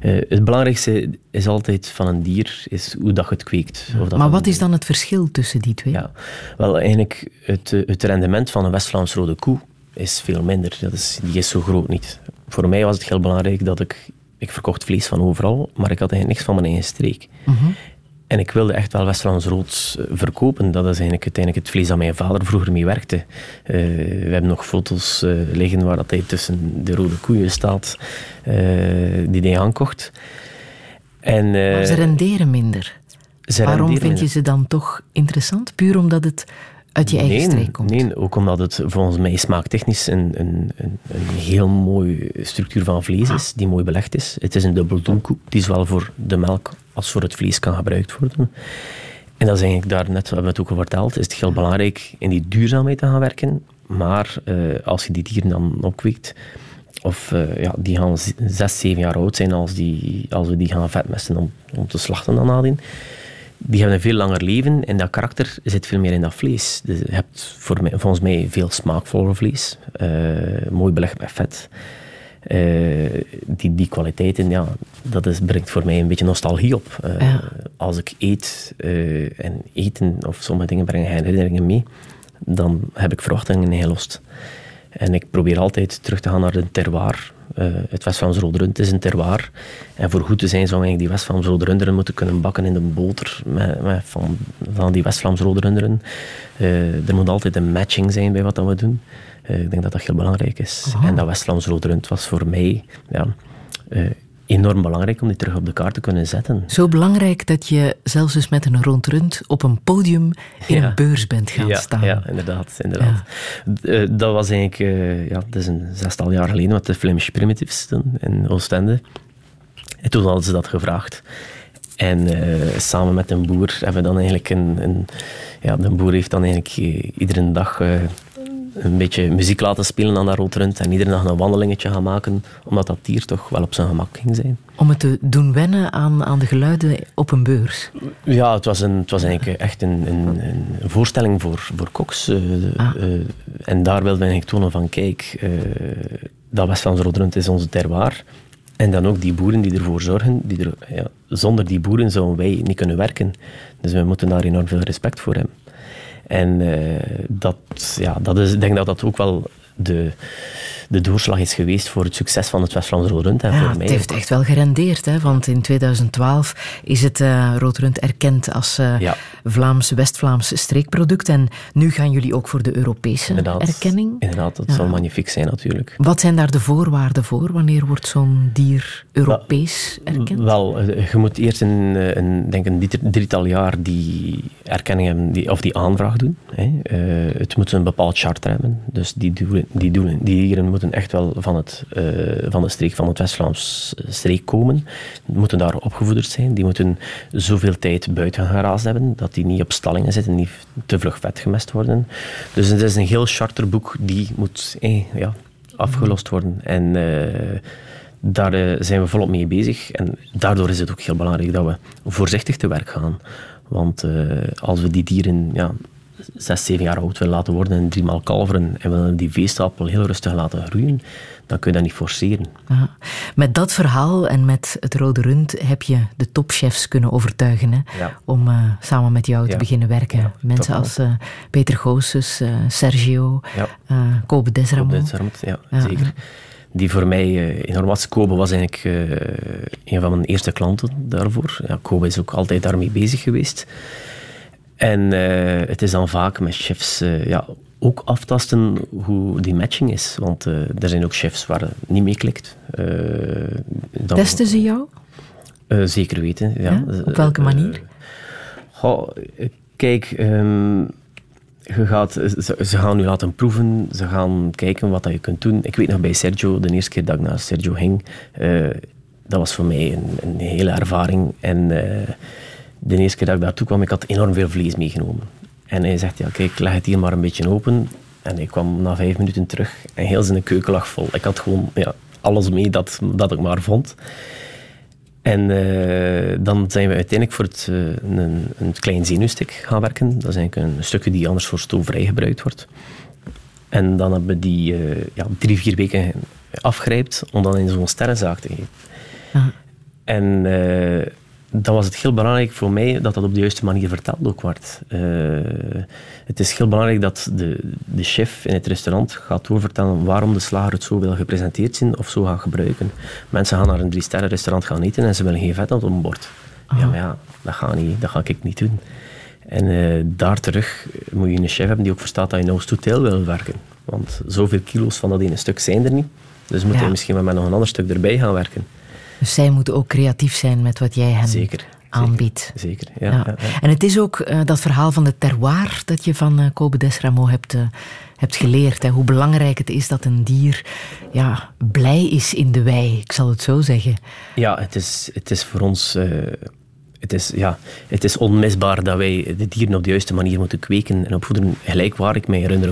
eh, het belangrijkste is altijd van een dier is hoe dat je het kweekt. Of dat Maar wat is dan het verschil tussen die twee? Ja, wel eigenlijk het, eh, het rendement van een West-Vlaams rode koe is veel minder. Dat is, die is zo groot niet. Voor mij was het heel belangrijk dat ik... Ik verkocht vlees van overal, maar ik had eigenlijk niks van mijn eigen streek. En ik wilde echt wel West-Vlaams rood eh, verkopen. Dat is eigenlijk uiteindelijk het vlees dat mijn vader vroeger mee werkte. Eh, we hebben nog foto's eh, liggen waar dat hij tussen de rode koeien staat, eh, die hij aankocht. En, Maar ze renderen minder. ze Waarom renderen vind je ze dan toch interessant? Puur omdat het uit je eigen nee, streek komt? Nee, ook omdat het volgens mij smaaktechnisch een, een, een, een heel mooie structuur van vlees is, die mooi belegd is. Het is een dubbeldoenkoe, die zowel voor de melk als voor het vlees kan gebruikt worden. En dat is eigenlijk daar net, we hebben het ook al verteld, is het heel belangrijk in die duurzaamheid te gaan werken. Maar eh, als je die dieren dan opkweekt, of eh, ja, die gaan zes, zeven jaar oud zijn als, die, als we die gaan vetmesten om, om te slachten dan nadien die hebben een veel langer leven en dat karakter zit veel meer in dat vlees. Dus je hebt voor mij, volgens mij veel smaakvoller vlees, eh, mooi belegd met vet. Eh, die, die kwaliteiten, ja, dat is, brengt voor mij een beetje nostalgie op. Eh, Ja. Als ik eet eh, en eten of sommige dingen brengen herinneringen mee, dan heb ik verwachtingen ingelost. En ik probeer altijd terug te gaan naar de terroir. Het West-Vlaams Rode Rund is een terroir. En voor goed te zijn zou eigenlijk die West-Vlaams Rode Runderen moeten kunnen bakken in de boter met, met van, van die West-Vlaams Rode Runderen. Eh, er moet altijd een matching zijn bij wat dat we doen. Eh, ik denk dat dat heel belangrijk is. En dat West-Vlaams was voor mij ja, eh, enorm belangrijk om die terug op de kaart te kunnen zetten. Zo belangrijk dat je zelfs dus met een rond rund op een podium in Ja. een beurs bent gaan ja, staan. Ja, inderdaad. inderdaad. Eh, dat was eigenlijk, ja, dat is een zestal jaar geleden met de Flemish Primitives toen, in Oostende. En toen hadden ze dat gevraagd. En samen met een boer hebben we dan eigenlijk een... een ja, de boer heeft dan eigenlijk iedere dag een beetje muziek laten spelen aan dat rood rund en iedere dag een wandelingetje gaan maken, omdat dat dier toch wel op zijn gemak ging zijn. Om het te doen wennen aan, aan de geluiden op een beurs. Ja, het was, een, het was eigenlijk echt een, een, een voorstelling voor, voor koks. eh, Ah. eh, en daar wilden we eigenlijk tonen van, kijk, eh, dat West-Vlaams Rodrund is onze terroir. En dan ook die boeren die ervoor zorgen. Die er, ja, zonder die boeren zouden wij niet kunnen werken. Dus we moeten daar enorm veel respect voor hebben. En eh, dat, ja, dat is, ik denk dat dat ook wel de, de doorslag is geweest voor het succes van het West-Vlaams Rodrund. En Ja, voor het heeft ook. echt wel gerendeerd, hè? want in 2012 is het eh Roodrund erkend als eh, Ja. Vlaams, West-Vlaams streekproduct. En nu gaan jullie ook voor de Europese Inderdaad, erkenning. Inderdaad, dat Ja. zal magnifiek zijn natuurlijk. Wat zijn daar de voorwaarden voor? Wanneer wordt zo'n dier Europees erkend? Wel, eh, je moet eerst een, een, denk een drie- drietal jaar die erkenning hebben, die, of die aanvraag doen. Hè. Het moet een bepaald charter hebben. Dus die, doelen, die, die dieren moeten echt wel van, het, eh, van de streek van het West-Vlaams streek komen. Moeten daar opgevoederd zijn. Die moeten zoveel tijd buiten geraasd hebben, dat die niet op stallingen zitten, niet te vlug vet gemest worden. Dus het is een heel charterboek die moet eh, ja, afgelost worden. En... eh, daar zijn we volop mee bezig. En daardoor is het ook heel belangrijk dat we voorzichtig te werk gaan. Want als we die dieren ja, zes, zeven jaar oud willen laten worden en driemaal kalveren en willen die veestapel heel rustig laten groeien, dan kun je dat niet forceren. Met dat verhaal en met het Rode Rund heb je de topchefs kunnen overtuigen hè, Ja. om eh, samen met jou te Ja. beginnen werken. Ja, Mensen als eh, Peter Goossens, eh, Sergio, Ja. Kobe Desramon. Op dit termt, ja, zeker. Die voor mij enorm was. Kobe was eigenlijk een van mijn eerste klanten daarvoor. Ja, Kobe is ook altijd daarmee bezig geweest. En eh, het is dan vaak met chefs eh, ja, ook aftasten hoe die matching is. Want eh, er zijn ook chefs waar het niet mee klikt. Dan- Testen ze jou? Zeker weten, ja. Ja? Op welke manier? goh, kijk, ehm, je gaat, ze, ze gaan nu laten proeven, ze gaan kijken wat dat je kunt doen. Ik weet nog bij Sergio, de eerste keer dat ik naar Sergio ging, dat was voor mij een, een hele ervaring. En de eerste keer dat ik daartoe kwam, ik had enorm veel vlees meegenomen. En hij zegt, ja kijk, leg het hier maar een beetje open. En ik kwam na vijf minuten terug en heel zijn keuken lag vol. Ik had gewoon ja, alles mee dat, dat ik maar vond. En eh, dan zijn we uiteindelijk voor het, eh, een, een klein zenuwstuk gaan werken. Dat is eigenlijk een stukje die anders voor stoofvrij gebruikt wordt. En dan hebben we die eh, ja, drie, vier weken afgrijpt om dan in zo'n sterrenzaak te geven. Ah. En dan was het heel belangrijk voor mij dat dat op de juiste manier verteld ook wordt. Eh, het is heel belangrijk dat de, de chef in het restaurant gaat doorvertellen waarom de slager het zo wil gepresenteerd zien of zo gaat gebruiken. Mensen gaan naar een drie-sterren restaurant gaan eten en ze willen geen vet op een bord. Ja, maar ja, dat ga, niet, dat ga ik niet doen. En eh, daar terug moet je een chef hebben die ook verstaat dat je nou totaal wil werken. Want zoveel kilo's van dat ene stuk zijn er niet. Dus moet Ja. je misschien wel met nog een ander stuk erbij gaan werken. Dus zij moeten ook creatief zijn met wat jij hen Zeker. aanbiedt. Zeker, ja. Ja. ja, ja. En het is ook eh, dat verhaal van de terroir dat je van eh Kobe Desramo hebt, eh, hebt geleerd. Hè? Hoe belangrijk het is dat een dier ja, blij is in de wei, ik zal het zo zeggen. Ja, het is, het is voor ons... eh, het, is, ja, het is onmisbaar dat wij de dieren op de juiste manier moeten kweken en opvoeden. Gelijk waar ik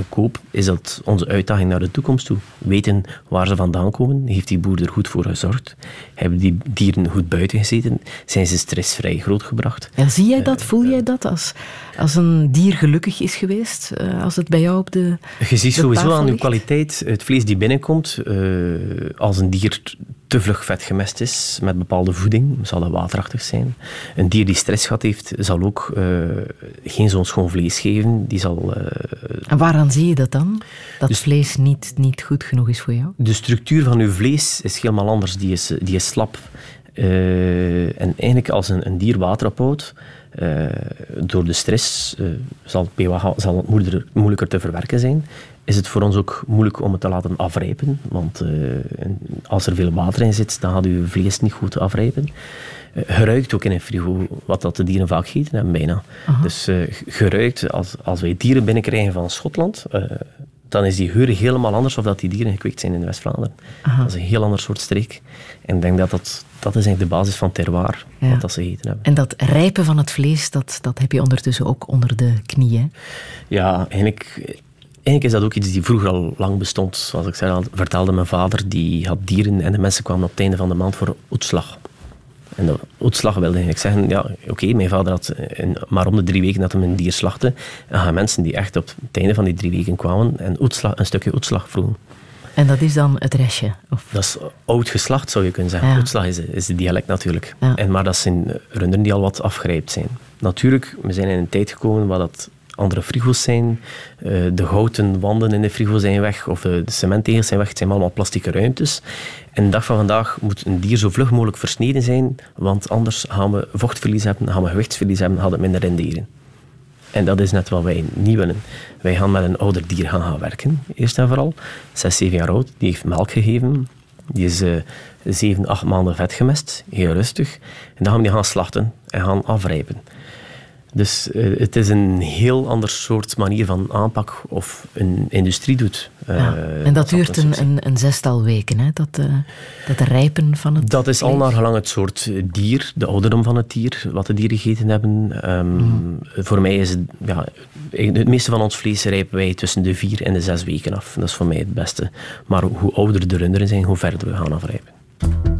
koop, is dat onze uitdaging naar de toekomst toe. Weten waar ze vandaan komen. Heeft die boer er goed voor gezorgd? Hebben die dieren goed buiten gezeten? Zijn ze stressvrij grootgebracht? Ja, zie jij dat, voel jij dat als, als een dier gelukkig is geweest, eh, als het bij jou op de Je ziet sowieso aan de ligt? kwaliteit, het vlees die binnenkomt, eh, als een dier te vlug vet gemest is met bepaalde voeding, zal dat waterachtig zijn. Een dier die stress gehad heeft, zal ook eh, geen zo'n schoon vlees geven. Die zal, eh, En waaraan zie je dat dan? Dat Dus- vlees niet, niet goed genoeg is voor jou? de structuur van uw vlees is helemaal anders. Die is, die is slap. Eh, en eigenlijk als een, een dier water ophoudt, door de stress zal het pH zal het moeilijker, moeilijker te verwerken zijn. Is het voor ons ook moeilijk om het te laten afrijpen. Want eh, en als er veel water in zit, dan gaat uw vlees niet goed afrijpen. Eh, geruikt ook in een frigo, wat dat de dieren vaak gegeten hebben bijna. Dus eh, geruikt, als, als wij dieren binnenkrijgen van Schotland, dan is die geur helemaal anders of dat die dieren gekweekt zijn in West-Vlaanderen. Dat is een heel ander soort streek. En ik denk dat dat, dat is eigenlijk de basis van terroir, Ja. wat dat ze gegeten hebben. En dat rijpen van het vlees, dat, dat heb je ondertussen ook onder de knieën. Ja, eigenlijk, eigenlijk is dat ook iets die vroeger al lang bestond. Zoals ik zei, al vertelde mijn vader, die had dieren en de mensen kwamen op het einde van de maand voor oetslag. En de oetslag wilde eigenlijk zeggen, ja, oké, mijn vader had maar om de drie weken dat hij een dier slachtte. En gaan mensen die echt op het einde van die drie weken kwamen en oetslag, een stukje oetslag vroegen. En dat is dan het restje. Of, Dat is oud geslacht, zou je kunnen zeggen. Ja. Oetslag is, is het dialect natuurlijk. Ja. En, maar dat zijn runderen die al wat afgrijpt zijn. Natuurlijk, we zijn in een tijd gekomen waar dat andere frigo's zijn. Eh, de houten wanden in de frigo zijn weg, of de, de cementtegels zijn weg. Het zijn allemaal plastieke ruimtes. En de dag van vandaag moet een dier zo vlug mogelijk versneden zijn, want anders gaan we vochtverlies hebben, gaan we gewichtsverlies hebben, gaan het minder renderen. En dat is net wat wij niet willen. Wij gaan met een ouder dier gaan, gaan werken, eerst en vooral. Zes, zeven jaar oud, die heeft melk gegeven. Die is eh, zeven, acht maanden vet gemest, heel rustig. En dan gaan we die gaan slachten en gaan afrijpen. Dus eh, het is een heel ander soort manier van aanpak of een industrie doet. ja. Eh, en dat duurt een, een, een zestal weken, hè? Dat, eh, dat rijpen van het Dat is al naar gelang het soort dier, de ouderdom van het dier, wat de dieren gegeten hebben. Ehm, Mhm. Voor mij is het, ja, het meeste van ons vlees rijpen wij tussen de vier en de zes weken af. Dat is voor mij het beste. Maar hoe ouder de runderen zijn, hoe verder we gaan afrijpen.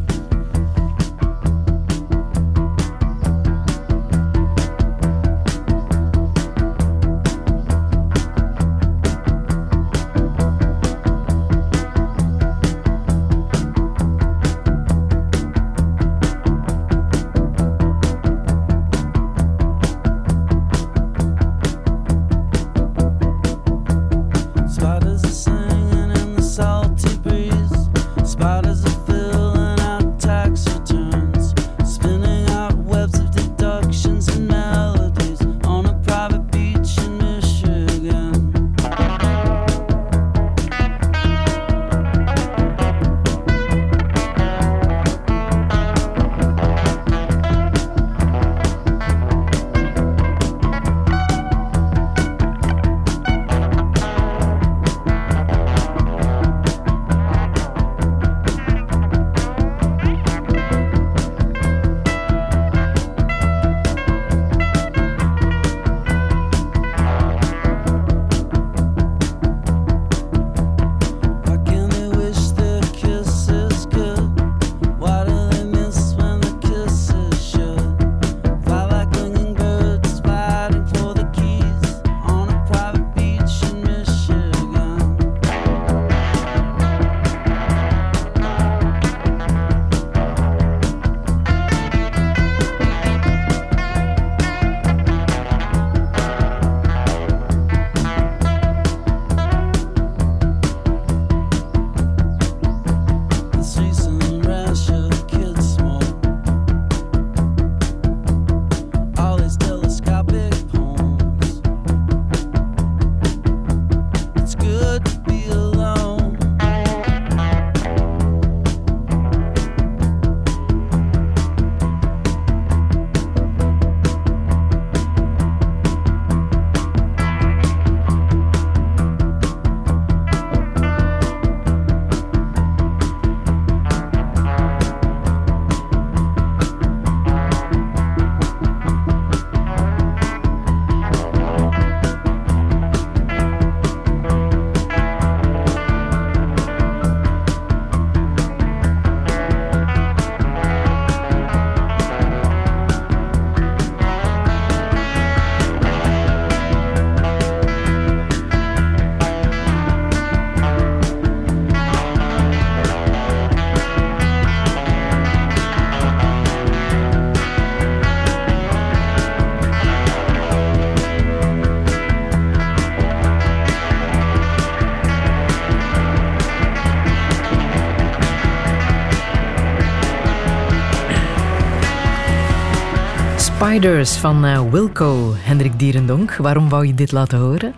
Spiders van eh, Wilco, Hendrik Dierendonk. Waarom wou je dit laten horen?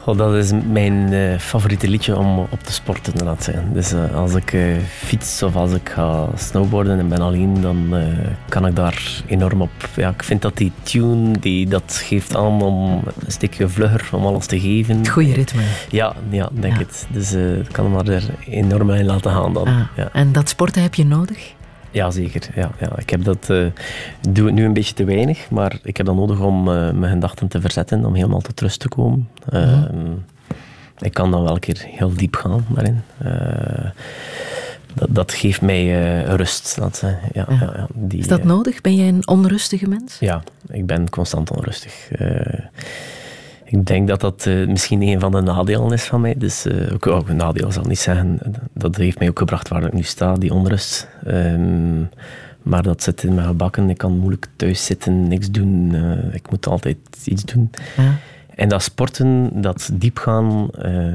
Goh, dat is mijn eh, favoriete liedje om op te sporten inderdaad. hè. Dus eh, als ik fiets of als ik ga snowboarden en ben alleen, dan kan ik daar enorm op. Ja, ik vind dat die tune, die, dat geeft aan om een stukje vlugger, om alles te geven. Het goede ritme. Ja, ja denk Ja. het. Dus ik kan hem maar er enorm in laten gaan dan. Ah, Ja. En dat sporten heb je nodig? Ja, zeker. Ja, ja. Ik heb dat, eh, doe het nu een beetje te weinig, maar ik heb dat nodig om eh, mijn gedachten te verzetten, om helemaal tot rust te komen. Eh, Ik kan dan wel een keer heel diep gaan daarin. Eh, dat, dat geeft mij rust. Dat, ja, Ja. ja. Ja, die, Is dat nodig? Ben jij een onrustige mens? ja, ik ben constant onrustig. Ik denk dat dat eh, misschien een van de nadelen is van mij. Dus, eh, ook, een nadeel zal ik niet zeggen. Dat heeft mij ook gebracht waar ik nu sta, die onrust. Ehm, maar dat zit in mijn gebakken. Ik kan moeilijk thuis zitten, niks doen. Eh, ik moet altijd iets doen. Ja. En dat sporten, dat diepgaan. eh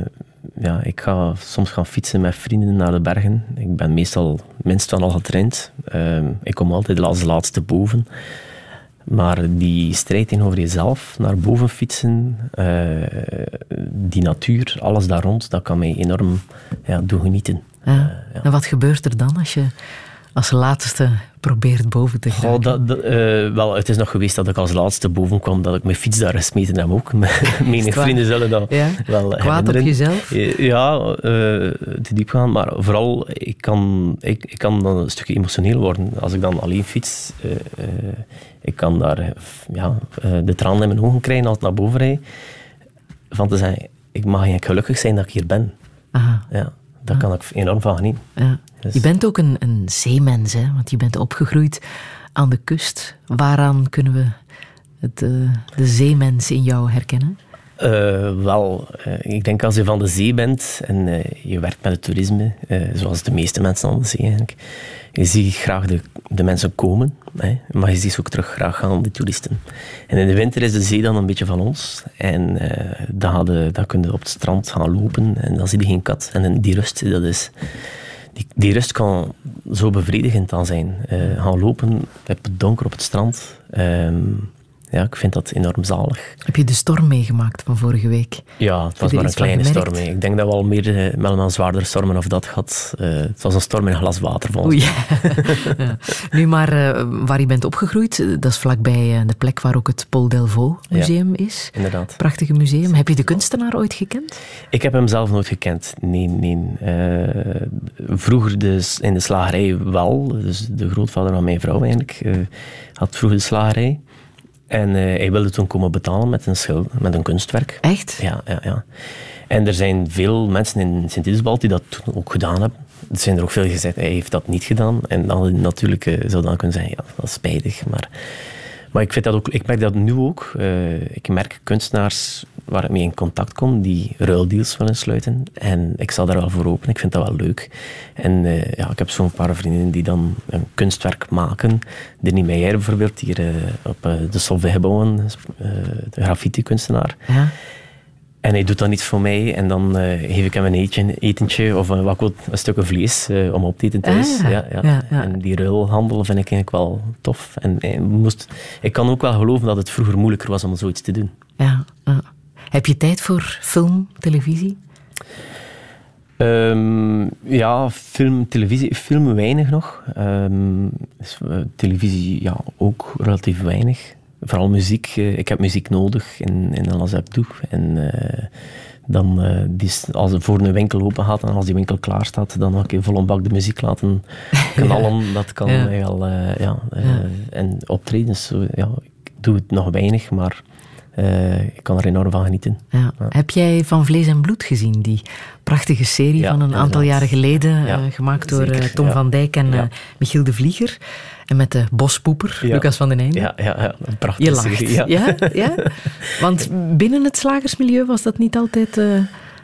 ja, ik ga soms gaan fietsen met vrienden naar de bergen. Ik ben meestal minstens al getraind. Ehm, ik kom altijd als laatste boven. Maar die strijd tegenover jezelf, naar boven fietsen, eh, die natuur, alles daar rond, dat kan mij enorm ja, doen genieten. Ja. Eh, ja. En wat gebeurt er dan als je als laatste probeert boven te geraken? Oh, dat, dat, eh, wel, het is nog geweest dat ik als laatste boven kwam, dat ik mijn fiets daar gesmeten heb ook. Waar? vrienden zullen dat Ja? wel Kwaad op jezelf? Eh, Ja, eh, te diep gaan, maar vooral, ik kan, ik, ik kan dan een stukje emotioneel worden. Als ik dan alleen fiets, ik kan daar ja, de tranen in mijn ogen krijgen als ik naar boven rijd. Van te zeggen, ik mag eigenlijk gelukkig zijn dat ik hier ben. Aha, Ja, daar kan ik enorm van genieten. ja. Dus- Je bent ook een, een zeemens, hè? want je bent opgegroeid aan de kust. Waaraan kunnen we het, eh, de zeemens in jou herkennen? Eh, wel, eh, ik denk als je van de zee bent en eh, je werkt met het toerisme, zoals de meeste mensen aan de zee eigenlijk, je ziet graag de, de mensen komen, hè, maar je ziet ze ook terug graag gaan, die toeristen. En in de winter is de zee dan een beetje van ons en dan, je- dan kun je op het strand gaan lopen en dan zie je geen kat. En die rust, dat is... Die, die rust kan zo bevredigend dan zijn. Eh, gaan lopen, op het donker op het strand. ehm, ja, ik vind dat enorm zalig. Heb je de storm meegemaakt van vorige week? Ja, het was maar een kleine storm. Ik denk dat we al meer, eh, wel een zwaardere stormen of dat gehad. Eh, het was een storm in een glas water volgens mij. ja. Nu maar eh, waar je bent opgegroeid, dat is vlakbij de plek waar ook het Paul Delvaux museum is. Inderdaad. Prachtige museum. Heb je de kunstenaar ooit gekend? Ik heb hem zelf nooit gekend. Nee, nee. Vroeger dus in de slagerij wel. Dus de grootvader van mijn vrouw eigenlijk had vroeger de slagerij. En eh, hij wilde toen komen betalen met een, schil, met een kunstwerk. Echt? Ja, ja, ja. En er zijn veel mensen in Sint-Idesbald die dat toen ook gedaan hebben. Er zijn er ook veel gezegd, hij heeft dat niet gedaan. En dan natuurlijk eh, zou dan kunnen zeggen, ja, dat is spijtig. Maar, maar ik, vind dat ook, ik merk dat nu ook. Eh, ik merk kunstenaars waar ik mee in contact kom, die ruildeals willen sluiten. En ik sta daar wel voor open, ik vind dat wel leuk. En eh, ja, ik heb zo'n paar vriendinnen die dan een kunstwerk maken. Denis Meijer bijvoorbeeld, hier eh, op eh, de Solvay-gebouwen, eh, de graffiti-kunstenaar. Ja. En hij doet dan iets voor mij en dan geef ik hem een eetje, etentje of een, wat een stukje vlees om op te eten thuis. Ah, ja, ja. En die ruilhandel vind ik eigenlijk wel tof. En, moest, ik kan ook wel geloven dat het vroeger moeilijker was om zoiets te doen. Ja, ja. Heb je tijd voor film, televisie? Ehm, ja, film, televisie, film weinig nog. Ehm, dus, eh, televisie ja, ook relatief weinig. Vooral muziek. eh, ik heb muziek nodig in, in alles wat ik doe. En eh, dan, die als er voor een winkel open gaat en als die winkel klaar staat, dan ook vol een bak de muziek laten knallen. Dat kan Ja. eh, ja. Ja. En optredens, ja, ik doe het nog weinig, maar eh, ik kan er enorm van genieten. Ja. Heb jij Van Vlees en Bloed gezien? Die prachtige serie Ja, van een aantal jaren geleden, eh, gemaakt door eh, Tom van Dijk en Michiel de Vlieger. En met de bospoeper. Lucas van den Einde. Ja, ja, ja een prachtige Je lacht. serie, Ja. ja. Ja, Want binnen het slagersmilieu was dat niet altijd...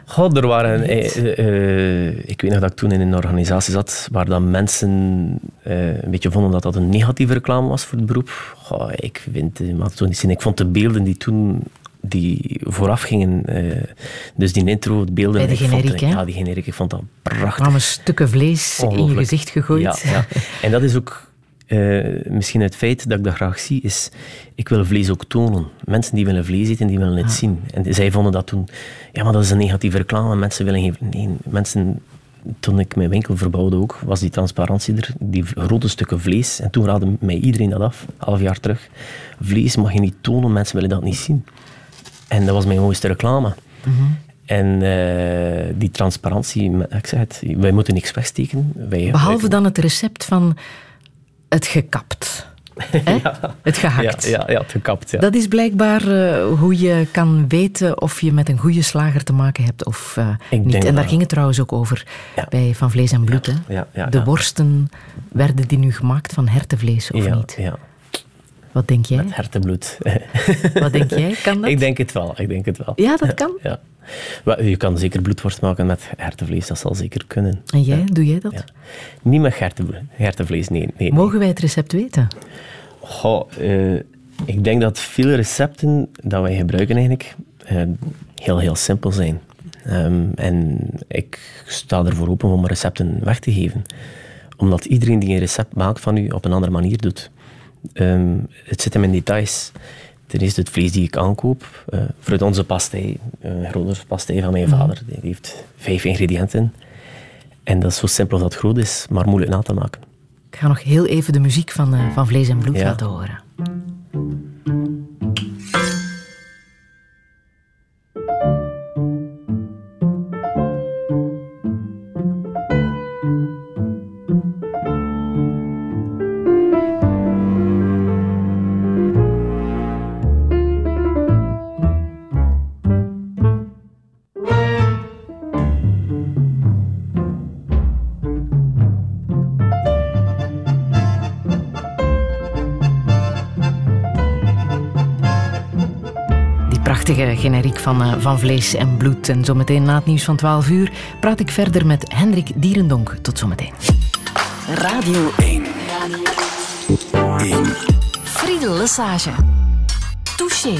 Goh, er waren, eh, eh, eh, ik weet nog dat ik toen in een organisatie zat waar dan mensen eh, een beetje vonden dat dat een negatieve reclame was voor het beroep. Goh, ik vind, maar niet zin. Ik vond de beelden die toen die vooraf gingen, dus die intro, de beelden. Bij de ik vond- generiek, hè? Ja, die generiek, ik vond dat prachtig. kwamen stukken vlees in je gezicht gegooid. Ja, ja. En dat is ook eh, misschien het feit dat ik dat graag zie, is ik wil vlees ook tonen. Mensen die willen vlees eten, die willen het zien. En zij vonden dat toen, ja, maar dat is een negatieve reclame. Mensen willen geen... Nee, mensen... Toen ik mijn winkel verbouwde ook, was die transparantie er, die grote stukken vlees. En toen raadde mij iedereen dat af, half jaar terug. Vlees mag je niet tonen, mensen willen dat niet zien. En dat was mijn mooiste reclame. En eh, die transparantie, ik zeg het, wij moeten niks wegsteken. Wij Behalve dan het recept van het gekapt. Hè? Het gehakt. Ja, ja, ja, het gekapt. Ja. Dat is blijkbaar eh, hoe je kan weten of je met een goede slager te maken hebt of eh, niet. En daar dat- ging het trouwens ook over Ja. bij Van Vlees en Bloed. hè? ja, ja, De ja. worsten, werden die nu gemaakt van hertenvlees of ja, niet? Ja, Wat denk jij? met hertenbloed. Wat denk jij? Kan dat? ik denk het wel, ik denk het wel. Ja, dat kan. Ja. Je kan zeker bloedworst maken met hertenvlees, dat zal zeker kunnen. En jij, doe jij dat? Ja. Niet met hertenvlees, nee, nee. Mogen wij het recept weten? Goh, eh, ik denk dat veel recepten dat wij gebruiken eigenlijk eh, heel, heel simpel zijn. Ehm, en ik sta ervoor open om recepten weg te geven. Omdat iedereen die een recept maakt van u op een andere manier doet. Ehm, het zit hem in details. Ten eerste het vlees die ik aankoop. eh voor onze pastei, een grote pastei van mijn vader, die heeft vijf ingrediënten. En dat is zo simpel als dat groot is, maar moeilijk na te maken. Ik ga nog heel even de muziek van, eh, van Vlees en Bloed Ja. laten horen. Van, eh, van Vlees en Bloed. En zometeen na het nieuws van 12 uur praat ik verder met Hendrik Dierendonk. Tot zometeen. Radio 1. Friedel Lesage. Touché.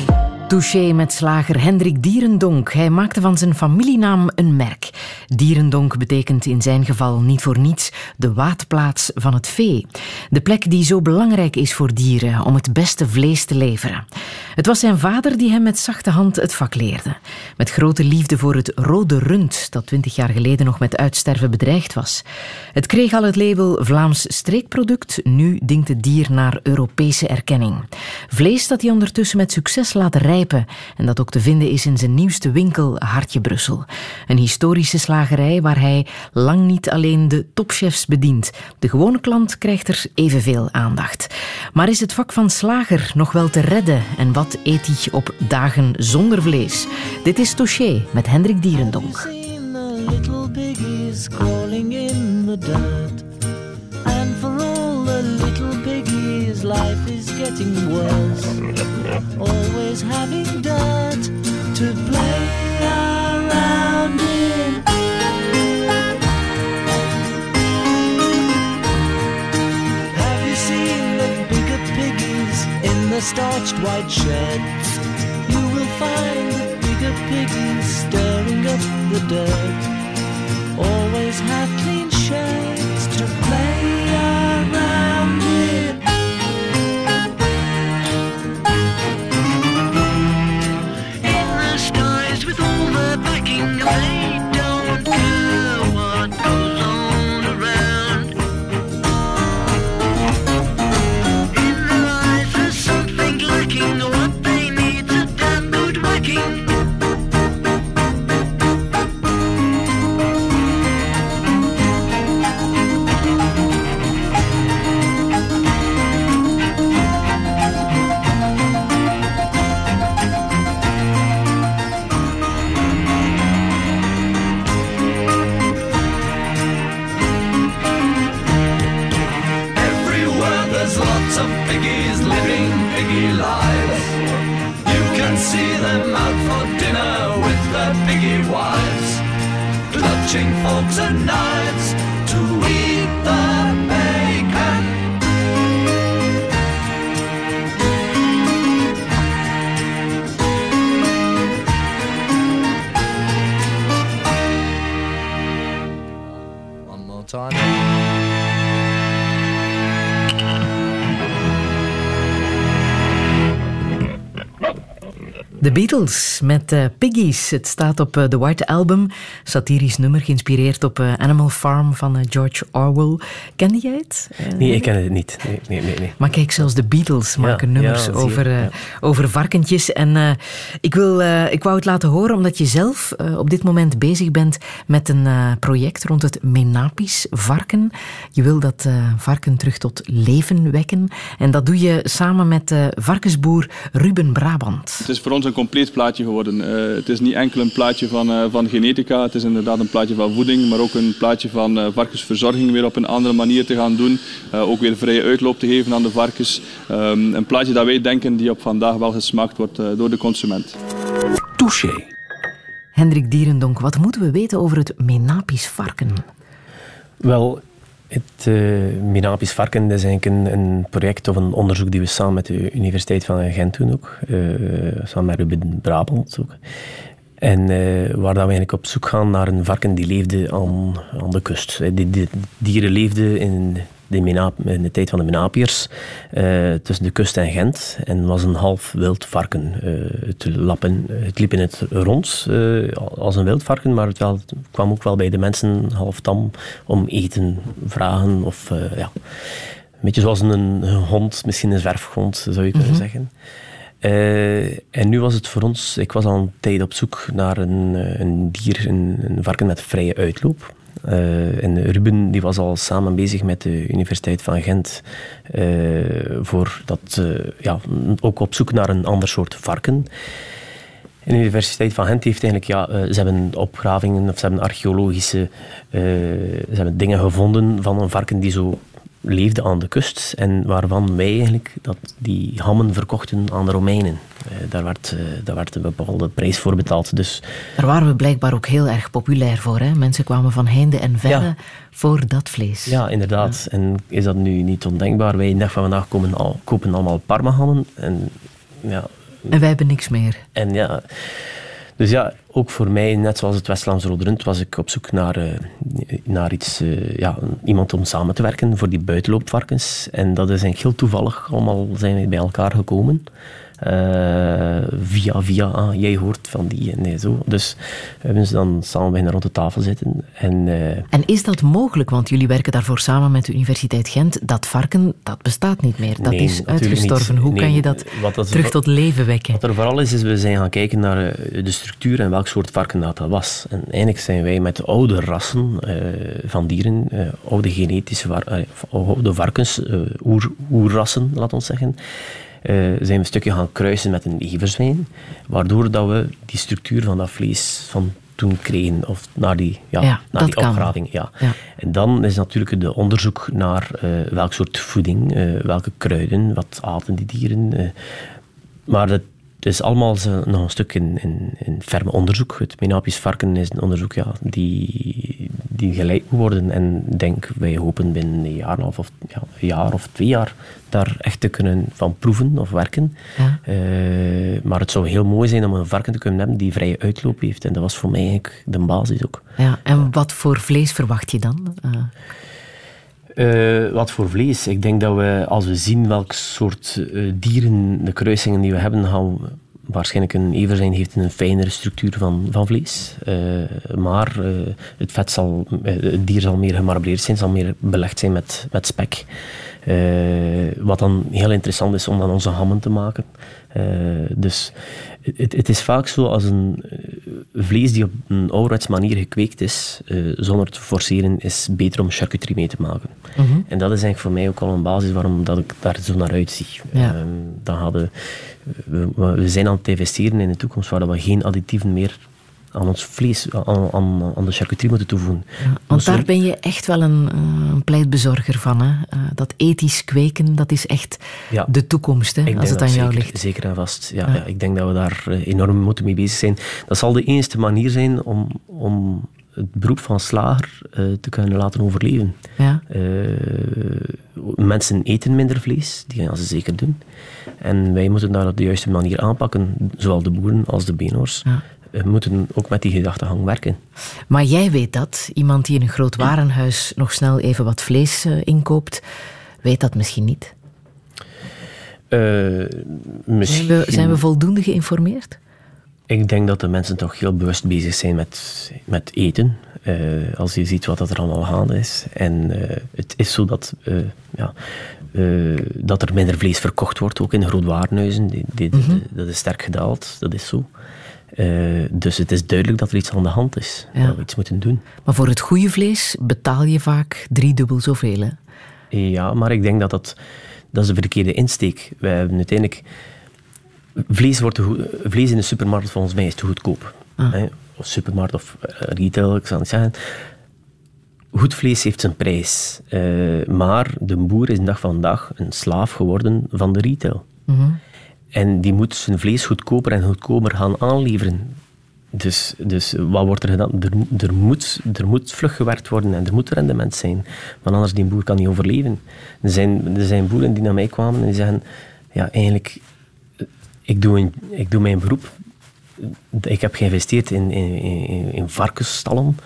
Touché met slager Hendrik Dierendonk. Hij maakte van zijn familienaam een merk. Dierendonk betekent in zijn geval niet voor niets de waadplaats van het vee. De plek die zo belangrijk is voor dieren om het beste vlees te leveren. Het was zijn vader die hem met zachte hand het vak leerde. Met grote liefde voor het rode rund, dat twintig jaar geleden nog met uitsterven bedreigd was. Het kreeg al het label Vlaams streekproduct. Nu dingt het dier naar Europese erkenning. Vlees dat hij ondertussen met succes laat rijpen en dat ook te vinden is in zijn nieuwste winkel Hartje Brussel. Een historische slagerij waar hij lang niet alleen de topchefs bedient. De gewone klant krijgt er evenveel aandacht. Maar is het vak van slager nog wel te redden en wat eet hij op dagen zonder vlees? Dit is Touché met Hendrik Dierendonk. The starched white sheds? You will find the bigger piggies stirring up the dirt. Always have clean sheds to play Met eh, Piggies. Het staat op eh, The White Album. Satirisch nummer geïnspireerd op eh, Animal Farm van eh, George Orwell. Kende jij het? Eh, Nee, ik ken het niet. Nee, nee, nee. nee. Maar kijk, zelfs de Beatles maken ja, nummers over, eh, ja. over varkentjes. En eh, ik, wil, eh, ik wou het laten horen omdat je zelf eh, op dit moment bezig bent met een eh, project rond het Menapis varken. Je wil dat eh, varken terug tot leven wekken. En dat doe je samen met varkensboer Ruben Brabant. Het is voor ons een compleet plaatje geworden. Eh, het is niet enkel een plaatje van, eh, van genetica, het is inderdaad een plaatje van voeding, maar ook een plaatje van eh, varkensverzorging weer op een andere manier te gaan doen. Eh, ook weer vrije uitloop te geven aan de varkens. Ehm, een plaatje dat wij denken die op vandaag wel gesmaakt wordt eh, door de consument. Touché. Hendrik Dierendonk, wat moeten we weten over het Menapis varken? Wel, het uh, Minapis Varken is eigenlijk een, een, project of een onderzoek die we samen met de Universiteit van Gent doen ook. Uh, samen met Ruben Brabant ook. En uh, waar dat we eigenlijk op zoek gaan naar een varken die leefde aan, aan de kust. Die, die dieren leefden in de, in de tijd van de Menapiërs uh, tussen de kust en Gent en was een half wild varken. Uh, het, lappen, het liep in het rond als een wild varken, maar het, wel, het, kwam ook wel bij de mensen half tam om eten vragen. Of, ja. Een beetje zoals een, een, hond, misschien een zwerfhond zou je kunnen mm -hmm. zeggen. Uh, en nu was het voor ons, ik was al een tijd op zoek naar een, een dier, een, een varken met vrije uitloop. Uh, en Ruben die was al samen bezig met de Universiteit van Gent voor dat, ja, ook op zoek naar een ander soort varken. En de Universiteit van Gent heeft eigenlijk, ja, ze hebben opgravingen of ze hebben archeologische ze hebben dingen gevonden van een varken die zo leefde aan de kust en waarvan wij eigenlijk dat die hammen verkochten aan de Romeinen. Uh, daar, werd, uh, daar werd een bepaalde prijs voor betaald. Dus, daar waren we blijkbaar ook heel erg populair voor. Hè? Mensen kwamen van heinde en verre ja. voor dat vlees. Ja, inderdaad. Ja. En is dat nu niet ondenkbaar? Wij dag van vandaag komen al, kopen allemaal parmahammen. En, ja, en wij hebben niks meer. En ja... Dus ja, ook voor mij, net zoals het West-Vlaams Rode Rund, was ik op zoek naar, uh, naar iets, uh, ja, iemand om samen te werken voor die buitenloopvarkens. En dat is heel toevallig, allemaal zijn we bij elkaar gekomen. Uh, via, via, ah, jij hoort van die en nee, zo. Dus we hebben ze dan samen beginnen rond de tafel zitten. En, en is dat mogelijk? Want jullie werken daarvoor samen met de Universiteit Gent. Dat varken, dat bestaat niet meer. Dat nee, is uitgestorven. Hoe nee, kan je dat, dat terug tot leven wekken? Wat er vooral is, is we zijn gaan kijken naar de structuur en welk soort varken dat, dat was. En eigenlijk zijn wij met oude rassen uh, van dieren, uh, oude genetische var oude varkens, oer, oerrassen, laat ons zeggen, uh, zijn we een stukje gaan kruisen met een everzwijn, waardoor dat we die structuur van dat vlees van toen kregen, of naar die, ja, ja naar die opgraving. Ja. ja. En dan is natuurlijk de onderzoek naar uh, welk soort voeding, uh, welke kruiden, wat aten die dieren. maar het is allemaal zo, nog een stuk in, in, in ferme onderzoek. Het Menapisch varken is een onderzoek ja, die, die geleid moet worden. En denk, wij hopen binnen een jaar of, ja, een jaar of twee jaar daar echt te kunnen van proeven of werken. Ja. Uh, maar het zou heel mooi zijn om een varken te kunnen hebben die vrije uitloop heeft. En dat was voor mij eigenlijk de basis ook. Ja, en wat voor vlees verwacht je dan? Uh... Uh, wat voor vlees? Ik denk dat we, als we zien welk soort uh, dieren, de kruisingen die we hebben, gaan, waarschijnlijk een everzijn heeft een fijnere structuur van, van vlees. Eh, maar eh, het, vet zal, eh, het dier zal meer gemarbreerd zijn, zal meer belegd zijn met, met spek. Eh, wat dan heel interessant is om dan onze hammen te maken. Eh, dus het, het is vaak zo als een eh, vlees die op een ouderwets manier gekweekt is, eh, zonder te forceren, is beter om charcuterie mee te maken. Mhm. En dat is eigenlijk voor mij ook al een basis waarom dat ik daar zo naar uitzie. Ja. Ehm, dan hadden, we, we zijn aan het investeren in de toekomst waar we geen additieven meer aan ons vlees, aan, aan, aan de charcuterie moeten toevoegen. Want Zo- daar ben je echt wel een, eh, een pleitbezorger van. Hè? Eh, dat ethisch kweken, dat is echt Ja. de toekomst, hè, Ik als het aan jou zeker, ligt. Zeker en vast. Ja, Ja. ja, ik denk dat we daar eh, enorm moeten mee bezig zijn. Dat zal de enige manier zijn om, om het beroep van slager te kunnen laten overleven. Ja. Mensen eten minder vlees, die gaan ze zeker doen. En wij moeten daar op de juiste manier aanpakken, zowel de boeren als de beenhouwers. We moeten ook met die gedachtegang werken. Maar jij weet dat. Iemand die in een groot warenhuis nog snel even wat vlees eh, inkoopt, weet dat misschien niet. Eh, Zijn misschien... we, zijn we voldoende geïnformeerd? Ik denk dat de mensen toch heel bewust bezig zijn met, met eten. Eh, als je ziet wat dat er allemaal gaande is. En het is zo dat, ja, dat er minder vlees verkocht wordt, ook in grootwarenhuizen. Die, die- Mhm. Dat is sterk gedaald, dat is zo. Eh, dus het is duidelijk dat er iets aan de hand is. Ja. Dat we iets moeten doen. Maar voor het goede vlees betaal je vaak driedubbel zoveel. Hè? Ja, maar ik denk dat dat, dat is de verkeerde insteek. Wij hebben uiteindelijk... Vlees, wordt vlees in de supermarkt volgens mij is te goedkoop. Ah. Hè? Of supermarkt of eh, retail, ik zal niet zeggen. Goed vlees heeft zijn prijs. Eh, maar de boer is de dag van vandaag een slaaf geworden van de retail. Mhm. En die moet zijn vlees goedkoper en goedkoper gaan aanleveren. Dus, dus wat wordt er gedaan? Er, er, moet, er moet vlug gewerkt worden en er moet rendement zijn. Want anders die boer kan niet overleven. Er zijn, er zijn boeren die naar mij kwamen en die zeggen... Ja, eigenlijk, ik doe, een, ik doe mijn beroep. Ik heb geïnvesteerd in, in, in, in varkensstallen.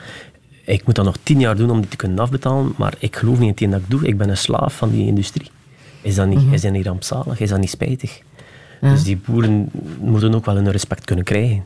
Ik moet dat nog tien jaar doen om die te kunnen afbetalen. Maar ik geloof niet in hetgeen dat ik doe. Ik ben een slaaf van die industrie. Is dat niet, Mhm. is dat niet rampzalig? Is dat niet spijtig? Ja. Dus die boeren moeten ook wel hun respect kunnen krijgen.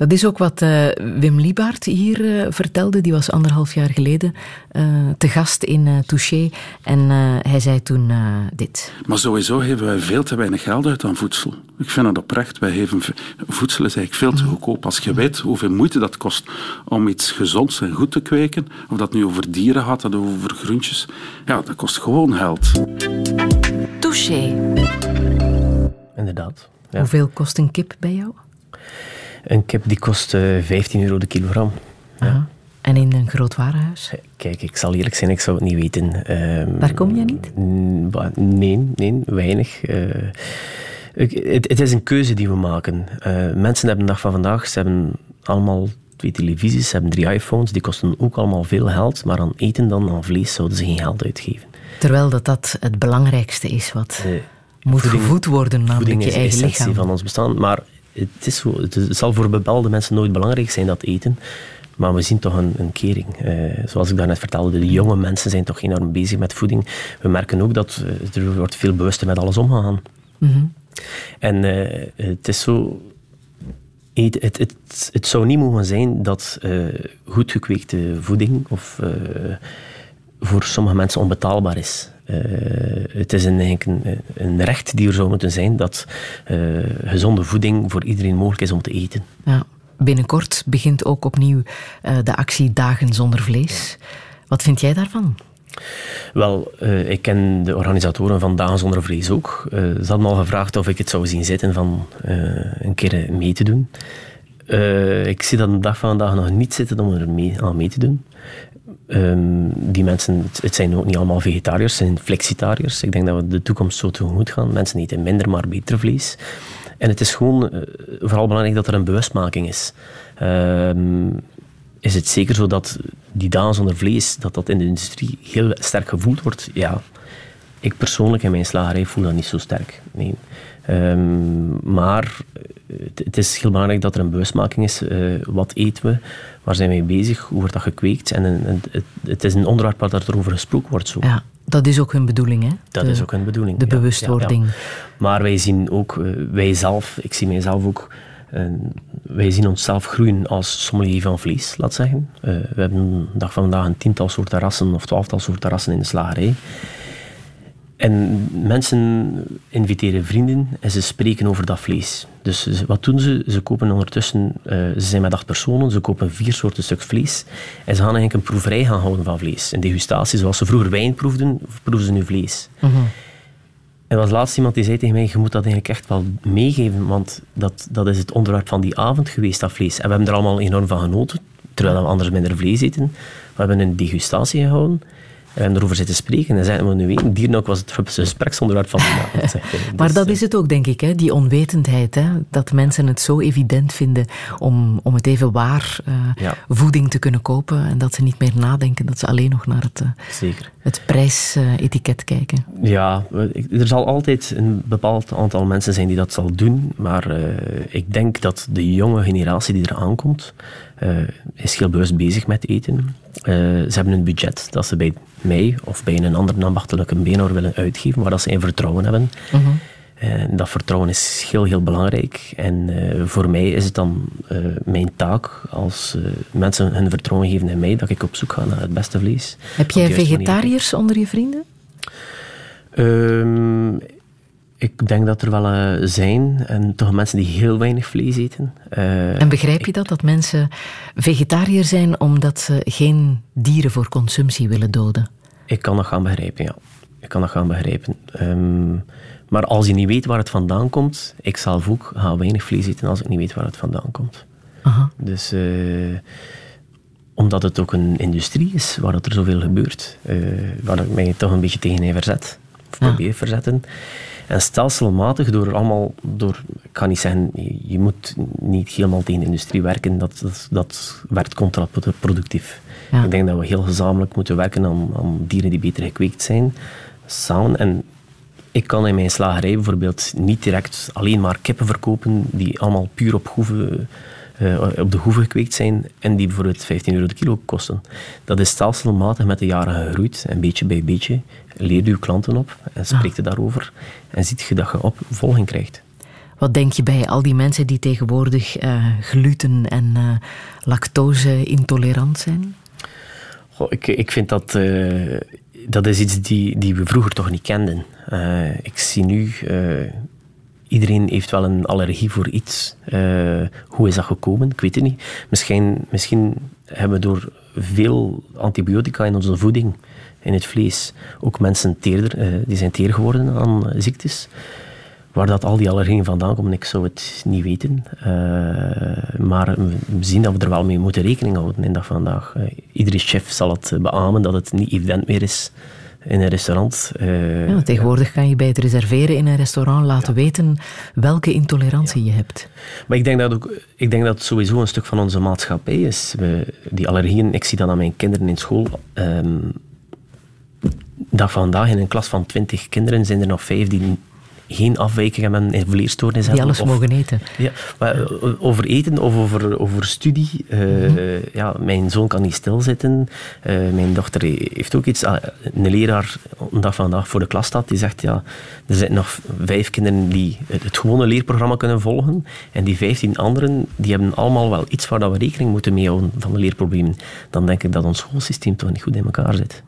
Dat is ook wat eh, Wim Liebaert hier eh, vertelde. Die was anderhalf jaar geleden eh, te gast in eh Touché. En eh, hij zei toen eh, dit. Maar sowieso geven wij veel te weinig geld uit aan voedsel. Ik vind het oprecht. Wij geven, voedsel is eigenlijk veel te goedkoop. Als je weet hoeveel moeite dat kost om iets gezonds en goed te kweken, of dat nu over dieren gaat of over groentjes, ja, dat kost gewoon geld. Touché. Inderdaad. Ja. Hoeveel kost een kip bij jou? Een kip die kost eh, 15 euro de kilogram. Aha. En in een groot warenhuis? Kijk, ik zal eerlijk zijn, ik zou het niet weten. Ehm, Daar kom je niet? Nee, nee, weinig. Eh, het, het is een keuze die we maken. Eh, mensen hebben de dag van vandaag, ze hebben allemaal twee televisies, ze hebben drie iPhones, die kosten ook allemaal veel geld, maar aan eten dan, aan vlees, zouden ze geen geld uitgeven. Terwijl dat, dat het belangrijkste is wat moet voeding- gevoed worden, namelijk je eigen essentie lichaam. van ons bestaan. Maar het, is zo, het, het zal voor bepaalde mensen nooit belangrijk zijn, dat eten. Maar we zien toch een, een kering. Eh, zoals ik daarnet vertelde, de jonge mensen zijn toch enorm bezig met voeding. We merken ook dat eh, er wordt veel bewuster met alles omgegaan. Mhm. En eh, het is zo... eet- Het, het, het, zou niet mogen zijn dat goed gekweekte voeding of, voor sommige mensen onbetaalbaar is. Eh, het is een, eigenlijk een, een recht die er zou moeten zijn dat eh, gezonde voeding voor iedereen mogelijk is om te eten. Ja. Binnenkort begint ook opnieuw eh, de actie Dagen zonder vlees. Wat vind jij daarvan? Wel, ik ken de organisatoren van Dagen zonder Vlees ook. Ze hadden al gevraagd of ik het zou zien zitten van een keer mee te doen. Ik zie dat de dag van vandaag nog niet zitten om er mee, aan mee te doen. Ehm, die mensen, het, zijn ook niet allemaal vegetariërs, het zijn flexitariërs. Ik denk dat we de toekomst zo tegemoet gaan. Mensen eten minder, maar beter vlees. En het is gewoon eh, vooral belangrijk dat er een bewustmaking is. Ehm, is het zeker zo dat die dagen zonder vlees, dat dat in de industrie heel sterk gevoeld wordt? Ja, ik persoonlijk in mijn slagerij voel dat niet zo sterk. Nee. Ehm, maar het, het is heel belangrijk dat er een bewustmaking is. Eh, wat eten we? Waar zijn we mee bezig? Hoe wordt dat gekweekt? En, en het, het is een onderwerp waar dat er over gesproken wordt. Zo. Ja, Dat is ook hun bedoeling, hè? Dat De- is ook hun bedoeling. De ja, bewustwording. ja. Maar wij zien ook, eh, wij zelf, ik zie mijzelf ook, eh, wij zien onszelf groeien als sommelier van vlees, laat zeggen. Eh, we hebben dag van vandaag een tiental soorten rassen of twaalftal soorten rassen in de slagerij. En mensen inviteren vrienden en ze spreken over dat vlees. Dus wat doen ze? Ze kopen ondertussen, eh, ze zijn met acht personen, ze kopen vier soorten stuk vlees. En ze gaan eigenlijk een proeverij gaan houden van vlees. Een degustatie, zoals ze vroeger wijn proefden, proeven ze nu vlees. Mhm. En er was laatst iemand die zei tegen mij, je moet dat eigenlijk echt wel meegeven, want dat, dat is het onderwerp van die avond geweest, dat vlees. En we hebben er allemaal enorm van genoten, terwijl we anders minder vlees eten. We hebben een degustatie gehouden en we hebben erover zitten spreken. En zeiden we nu weten, diernook was het gespreksonderwerp van avond. zegt hij. Maar Dus, dat eh, is het ook, denk ik, hè? die onwetendheid. Hè? Dat mensen het zo evident vinden om, om het even waar eh, Ja. voeding te kunnen kopen. En dat ze niet meer nadenken, dat ze alleen nog naar het, Zeker. het prijsetiket kijken. Ja, er zal altijd een bepaald aantal mensen zijn die dat zal doen, maar ik denk dat de jonge generatie die er aankomt, eh, is heel bewust bezig met eten. Ze hebben een budget dat ze bij mij of bij een andere ambachtelijke beenhouwer willen uitgeven, waar dat ze in vertrouwen hebben. En dat vertrouwen is heel, heel belangrijk. En eh, voor mij is het dan eh, mijn taak, als mensen hun vertrouwen geven in mij, dat ik op zoek ga naar het beste vlees. Heb jij manier. vegetariërs onder je vrienden? Ehm, ik denk dat er wel eh, zijn, en toch mensen die heel weinig vlees eten. Eh, En begrijp je dat, dat mensen vegetariër zijn omdat ze geen dieren voor consumptie willen doden? Ik kan dat gaan begrijpen, ja. Ik kan dat gaan begrijpen. Ehm, maar als je niet weet waar het vandaan komt, ik zelf ook ga weinig vlees eten als ik niet weet waar het vandaan komt. Aha. Dus eh, omdat het ook een industrie is waar dat er zoveel gebeurt, waar ik mij toch een beetje tegen verzet, of probeer verzetten. En stelselmatig door allemaal, door, ik kan niet zeggen, je, moet niet helemaal tegen de industrie werken, dat, dat, dat werkt contraproductief. Ja. Ik denk dat we heel gezamenlijk moeten werken aan, aan dieren die beter gekweekt zijn, samen. En ik kan in mijn slagerij bijvoorbeeld niet direct alleen maar kippen verkopen die allemaal puur op, eh, op de hoeve gekweekt zijn en die bijvoorbeeld 15 euro de kilo kosten. Dat is stelselmatig met de jaren gegroeid en beetje bij beetje leer je klanten op en spreekt je daarover en ziet je dat je opvolging krijgt. Wat denk je bij al die mensen die tegenwoordig eh, gluten- en eh, lactose-intolerant zijn? Goh, ik, ik vind dat... eh, dat is iets die, die we vroeger toch niet kenden. Ik zie nu... iedereen heeft wel een allergie voor iets. Hoe is dat gekomen? Ik weet het niet. Misschien, misschien hebben we door veel antibiotica in onze voeding, in het vlees, ook mensen teerder, eh, die zijn teer geworden aan ziektes. Waar dat al die allergieën vandaan komen, ik zou het niet weten. Eh, maar we zien dat we er wel mee moeten rekening houden in dag van vandaag. Eh, iedere chef zal het beamen dat het niet evident meer is in een restaurant. Ja, tegenwoordig kan je bij het reserveren in een restaurant laten weten welke intolerantie je hebt. Maar ik denk dat, ook, ik denk dat het sowieso een stuk van onze maatschappij is. We, die allergieën, ik zie dat aan mijn kinderen in school. Ehm van vandaag in een klas van 20 kinderen zijn er nog vijf die geen afwijking hebben en vleerstoornis Die hebben. alles of- mogen eten. Ja, maar eh, over eten of over, over studie. eh, ja, mijn zoon kan niet stilzitten. Eh, mijn dochter heeft ook iets. Ah, Een leraar, een dag vandaag voor de klas staat, die zegt ja, er zijn nog vijf kinderen die het, het gewone leerprogramma kunnen volgen. En die vijftien anderen, die hebben allemaal wel iets waar dat we rekening moeten mee houden van de leerproblemen. Dan denk ik dat ons schoolsysteem toch niet goed in elkaar zit.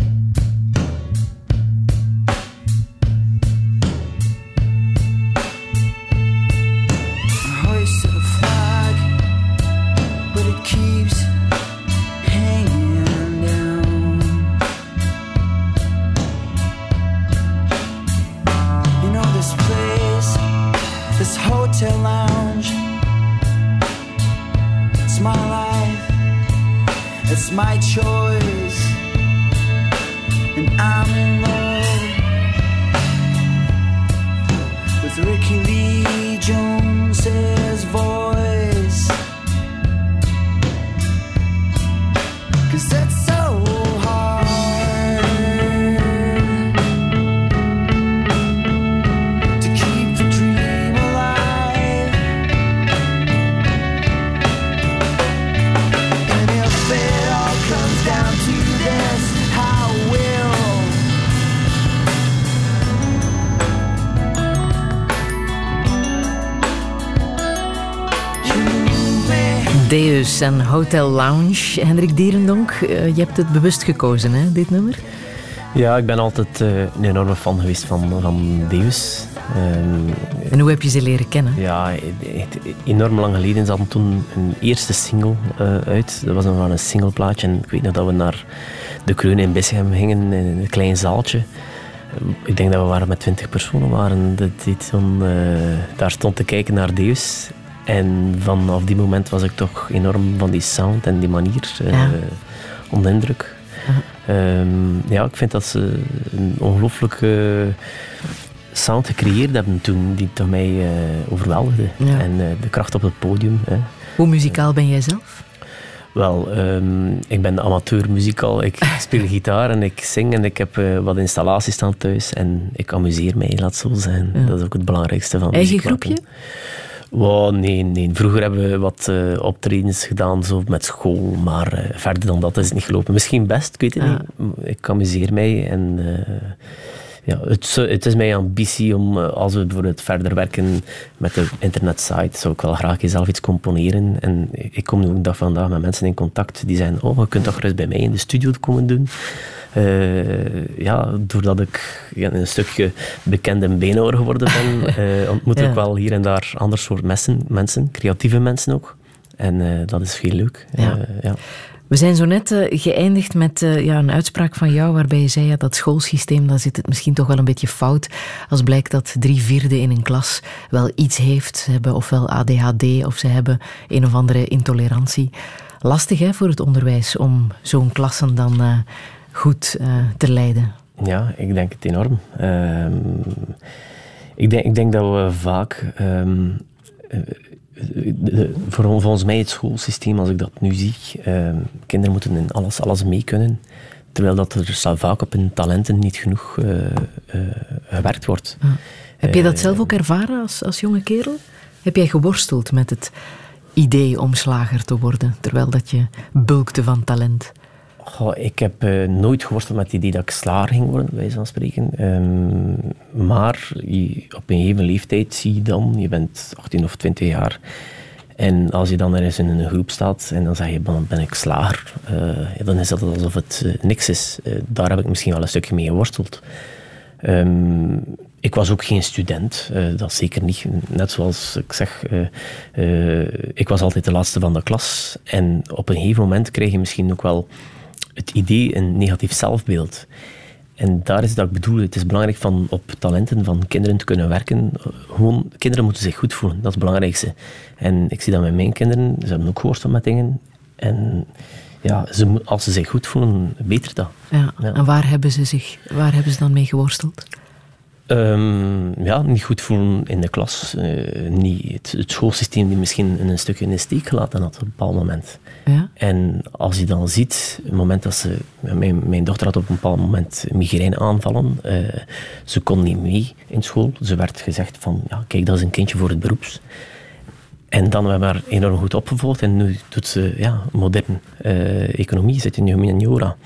Thank you. En Hotel Lounge. Hendrik Dierendonk, eh, je hebt het bewust gekozen, hè, dit nummer? Ja, ik ben altijd eh, een enorme fan geweest van, van Deus. Ehm, En hoe heb je ze leren kennen? Ja, echt enorm lang geleden. Ze hadden toen een eerste single eh, uit. Dat was wel een singleplaatje. En ik weet nog dat we naar de Kreun in Bissegem gingen, in een klein zaaltje. Ik denk dat we waren met twintig personen waren. Dat dit zo'n, daar stond te kijken naar Deus. En vanaf die moment was ik toch enorm van die sound en die manier eh, Ja. onder de indruk. Ehm, ja, ik vind dat ze een ongelooflijke sound gecreëerd hebben toen, die toch mij eh, overweldigde. Ja. En eh, de kracht op het podium. Hè. Hoe muzikaal ben jij zelf? Wel, ehm, ik ben amateur muzikaal. Ik speel gitaar en ik zing en ik heb wat installaties staan thuis. En ik amuseer mij, laat zo zijn. Ja. Dat is ook het belangrijkste van Eigen muziek maken. Wow, nee, nee. Vroeger hebben we wat eh, optredens gedaan zo met school, maar eh, verder dan dat is het niet gelopen. Misschien best, ik weet het Ja. niet. Ik amuseer mij en eh, ja, het, het is mijn ambitie om, eh, als we bijvoorbeeld verder werken met de internetsite, zou ik wel graag zelf iets componeren. En ik kom nu ook dag vandaag met mensen in contact die zeggen, oh, je kunt toch gerust bij mij in de studio komen doen. Eh, ja, doordat ik ja, een stukje bekende beenhouwer geworden ben, eh, ontmoet Ja. ik wel hier en daar ander soort mensen, mensen creatieve mensen ook. En dat is heel leuk. Ja. Ja. We zijn zo net eh, geëindigd met eh, ja, een uitspraak van jou waarbij je zei ja, dat schoolsysteem, daar zit het misschien toch wel een beetje fout als blijkt dat drie vierde in een klas wel iets heeft. Ze hebben ofwel ADHD of ze hebben een of andere intolerantie. Lastig hè, voor het onderwijs om zo'n klassen dan eh, goed te leiden. Ja, ik denk het enorm. Ehm, ik, denk, ik denk dat we vaak. Voor, volgens mij het schoolsysteem, als ik dat nu zie, ehm, kinderen moeten in alles, alles mee kunnen. Terwijl dat er vaak op hun talenten niet genoeg eh, eh, gewerkt wordt. Heb je dat Eh, zelf ook ervaren als, als jonge kerel? Heb jij geworsteld met het idee om slager te worden, terwijl dat je bulkte van talent? Goh, ik heb eh, nooit geworsteld met het idee dat ik slager ging worden, bij wijze van spreken. Ehm, maar op een gegeven leeftijd zie je dan, je bent 18 of 20 jaar, en als je dan ergens in een groep staat en dan zeg je, dan ben ik slager, eh, dan is dat alsof het eh, niks is. Daar heb ik misschien wel een stukje mee geworsteld. Ehm, ik was ook geen student, dat zeker niet. Net zoals ik zeg, ik was altijd de laatste van de klas. En op een gegeven moment krijg je misschien ook wel het idee, een negatief zelfbeeld. En daar is dat ik bedoel, het is belangrijk van op talenten van kinderen te kunnen werken. Gewoon, kinderen moeten zich goed voelen, dat is het belangrijkste. En ik zie dat met mijn kinderen, ze hebben ook geworsteld met dingen. En ja, ze, als ze zich goed voelen, beter dat. Ja. En waar hebben, ze zich, waar hebben ze dan mee geworsteld? Ehm, ja, niet goed voelen in de klas. Eh, niet het, het schoolsysteem die misschien een stukje in de steek gelaten had op een bepaald moment. Ja. En als je dan ziet, het moment dat ze... Mijn, mijn dochter had op een bepaald moment migraineaanvallen. Eh, ze kon niet mee in school. Ze werd gezegd van, ja, kijk, dat is een kindje voor het beroeps. En dan hebben we haar enorm goed opgevolgd. En nu doet ze ja, moderne eh, economie, zit in humaniora.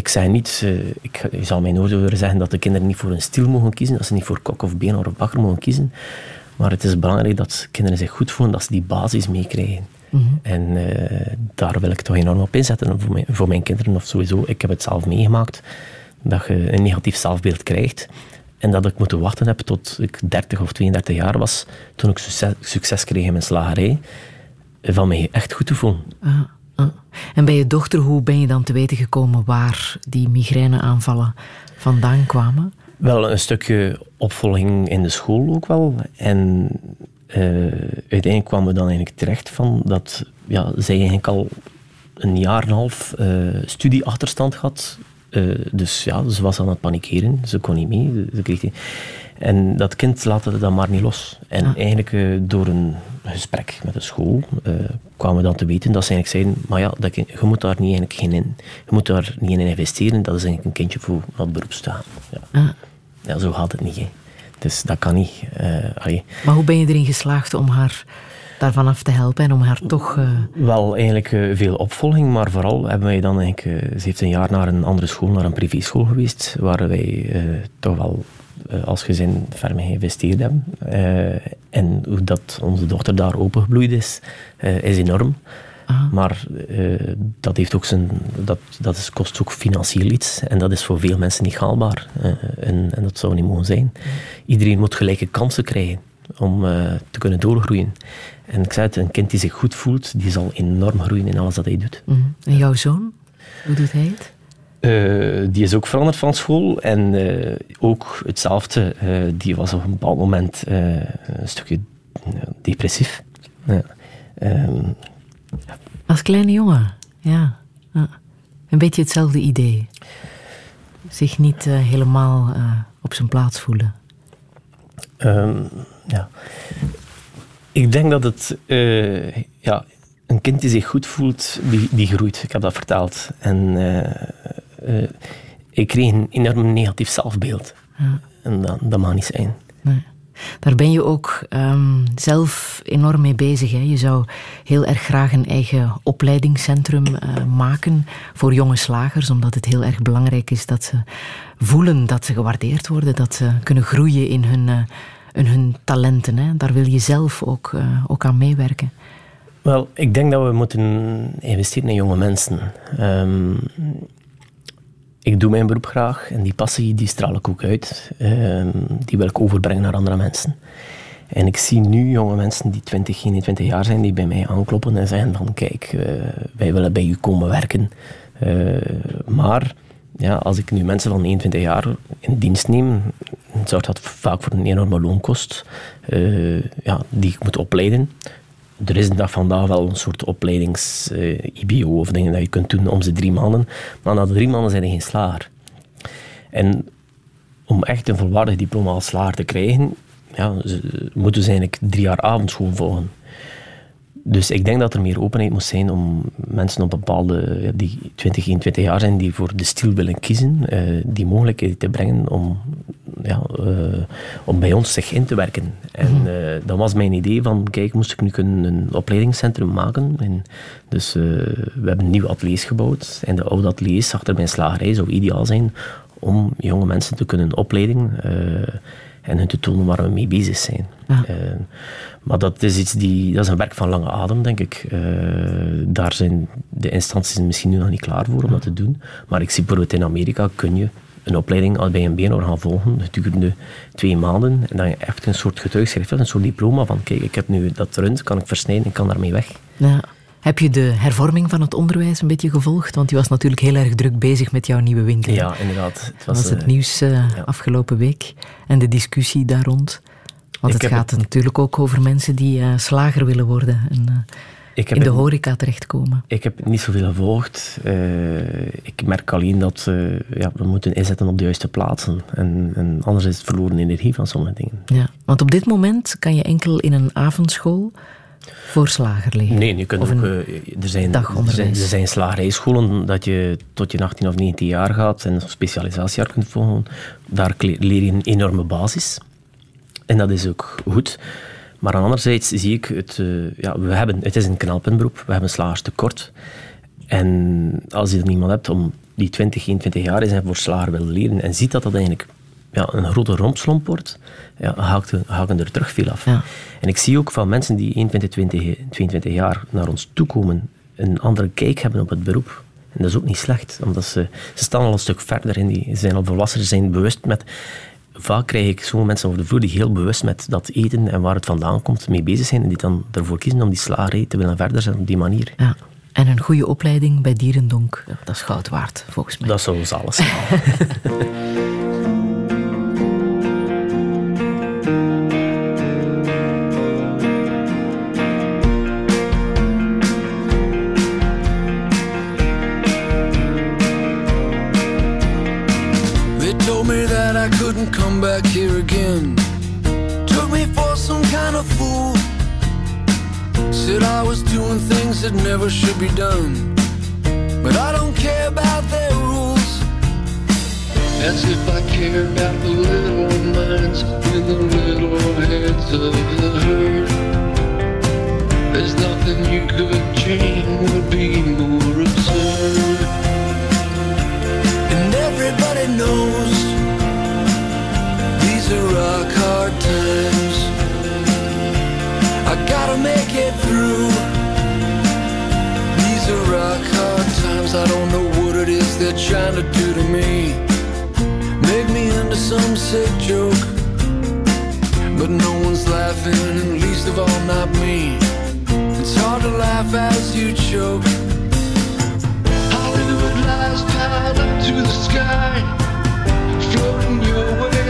Ik zei niet, eh, ik, zal mij nooit horen zeggen dat de kinderen niet voor een stil mogen kiezen, dat ze niet voor kok of beenhouwer of bakker mogen kiezen. Maar het is belangrijk dat kinderen zich goed voelen, dat ze die basis meekrijgen. Mhm. En eh, daar wil ik toch enorm op inzetten voor mijn, voor mijn kinderen. Of sowieso, ik heb het zelf meegemaakt, dat je een negatief zelfbeeld krijgt. En dat ik moeten wachten heb tot ik 30 of 32 jaar was, toen ik succes, succes kreeg in mijn slagerij, van mij echt goed te voelen. Ah. En bij je dochter, hoe ben je dan te weten gekomen waar die migraineaanvallen vandaan kwamen? Wel een stukje opvolging in de school ook wel. En eh, uiteindelijk kwamen we dan eigenlijk terecht van dat ja, zij eigenlijk al een jaar en een half eh, studieachterstand had. Eh, dus ja, ze was aan het panikeren. Ze kon niet mee. Ze kreeg die- En dat kind laten we dan maar niet los. En Ah. eigenlijk eh, door een gesprek met de school eh, kwamen we dan te weten dat ze eigenlijk zeiden, maar ja, dat kind, je moet daar niet, eigenlijk geen in, je moet daar niet in investeren. Dat is eigenlijk een kindje voor het beroep te gaan. Ja. Ah. Ja, zo gaat het niet. Hè. Dus dat kan niet. Allee. Maar hoe ben je erin geslaagd om haar daarvan af te helpen en om haar toch... Wel, eigenlijk veel opvolging, maar vooral hebben wij dan eigenlijk... eh, ze heeft een jaar naar een andere school, naar een privéschool geweest, waar wij toch wel als gezin ver mee geïnvesteerd hebben. Eh, en hoe dat onze dochter daar opengebloeid is, eh, is enorm. Maar eh, dat, heeft ook zijn, dat, dat is, kost ook financieel iets. En dat is voor veel mensen niet haalbaar. Eh, en, en dat zou niet mogen zijn. Iedereen moet gelijke kansen krijgen om eh, te kunnen doorgroeien. En ik zei het, een kind die zich goed voelt, die zal enorm groeien in alles dat hij doet. mhm. En jouw zoon, hoe doet hij het? Eh, die is ook veranderd van school en eh, ook hetzelfde. eh, die was op een bepaald moment een stukje depressief. Ja. Ehm, Als kleine jongen, ja. Een beetje hetzelfde idee. Zich niet helemaal op zijn plaats voelen. Ehm, ja. Ik denk dat het... ja, een kind die zich goed voelt, die, die groeit. Ik heb dat verteld. En eh, ik kreeg een enorm negatief zelfbeeld. Ja. En dat, dat mag niet zijn. Nee. Daar ben je ook ehm, zelf enorm mee bezig. Hè? Je zou heel erg graag een eigen opleidingscentrum eh, maken voor jonge slagers, omdat het heel erg belangrijk is dat ze voelen dat ze gewaardeerd worden, dat ze kunnen groeien in hun, eh, in hun talenten. Hè? Daar wil je zelf ook, ook aan meewerken. Wel, ik denk dat we moeten investeren in jonge mensen. Ehm, ik doe mijn beroep graag en die passie die straal ik ook uit. Ehm, die wil ik overbrengen naar andere mensen. En ik zie nu jonge mensen die 20, 21 jaar zijn, die bij mij aankloppen en zeggen van kijk, eh, wij willen bij u komen werken. Eh, maar ja, als ik nu mensen van 21 jaar in dienst neem, zorgt dat vaak voor een enorme loonkost eh, ja, die ik moet opleiden. Er is dag vandaag wel een soort opleidings-IBO of dingen dat je kunt doen om ze drie maanden. Maar na drie maanden zijn er geen slager. En om echt een volwaardig diploma als slager te krijgen, ja, moeten ze eigenlijk drie jaar avondschool volgen. Dus ik denk dat er meer openheid moet zijn om mensen op bepaalde, die 20, 21 jaar zijn, die voor de stil willen kiezen, eh, die mogelijkheid te brengen om ja, eh, om bij ons zich in te werken. En eh, dat was mijn idee van, kijk, moest ik nu kunnen een opleidingscentrum maken. En dus we hebben nieuwe ateliers gebouwd. En de oude ateliers achter mijn slagerij zou ideaal zijn om jonge mensen te kunnen opleiden en hun te tonen waar we mee bezig zijn. Ja. Eh, maar dat is, iets die, dat is een werk van lange adem, denk ik. Eh, daar zijn de instanties misschien nu nog niet klaar voor om dat te doen. Maar ik zie bijvoorbeeld in Amerika kun je een opleiding al bij een BNO gaan volgen. Gedurende twee maanden. En dan je echt een soort getuigschrift een soort diploma van kijk, ik heb nu dat rund, kan ik versnijden, ik kan daarmee weg. Ja. Heb je de hervorming van het onderwijs een beetje gevolgd? Want je was natuurlijk heel erg druk bezig met jouw nieuwe winkel. Ja, inderdaad. Het Dat was, was het eh, nieuws eh, afgelopen week. En de discussie daar rond. Want Ik het gaat natuurlijk ook over mensen die eh, slager willen worden. En in de horeca terechtkomen. Ik heb niet zoveel gevolgd. Ik merk alleen dat ja, we moeten inzetten op de juiste plaatsen. En, en anders is het verloren energie van sommige dingen. Ja. Want op dit moment kan je enkel in een avondschool voor slager leren. Nee, je kunt Of ook, eh, er, zijn, er, zijn, er zijn slagerijscholen dat je tot je 18 of 19 jaar gaat en een specialisatiejaar kunt volgen. Daar leer je een enorme basis. En dat is ook goed. Maar aan anderzijds zie ik, het, eh, ja, we hebben, het is een knelpuntberoep, we hebben slagerstekort. En als je er niemand hebt om die 20, 21 jaar is en voor slager wil leren en ziet dat dat eigenlijk ja, een grote rompslomp wordt, ja, haken, haken er terug veel af. En ik zie ook van mensen die 21, 20, 22 jaar naar ons toekomen, een andere kijk hebben op het beroep. En dat is ook niet slecht, omdat ze, ze staan al een stuk verder in. Die, ze zijn al volwassen, ze zijn bewust met... Vaak krijg ik zo'n mensen over de vloer die heel bewust met dat eten en waar het vandaan komt mee bezig zijn en die dan ervoor kiezen om die slagerij te willen verder zetten op die manier. Ja. En een goede opleiding bij Dierendonk, dat is goud waard, volgens mij. Dat zou ons alles zijn. back here again. Took me for some kind of fool. Said I was doing things that never should be done. But I don't care about their rules. As if I care about the little minds in the little heads of the herd. There's nothing you could change would be more absurd. And everybody knows these are rock hard times. I gotta make it through. These are rock hard times. I don't know what it is they're trying to do to me. Make me into some sick joke. But no one's laughing, and least of all, not me. It's hard to laugh as you choke. Hollywood lies piled up to the sky, floating your way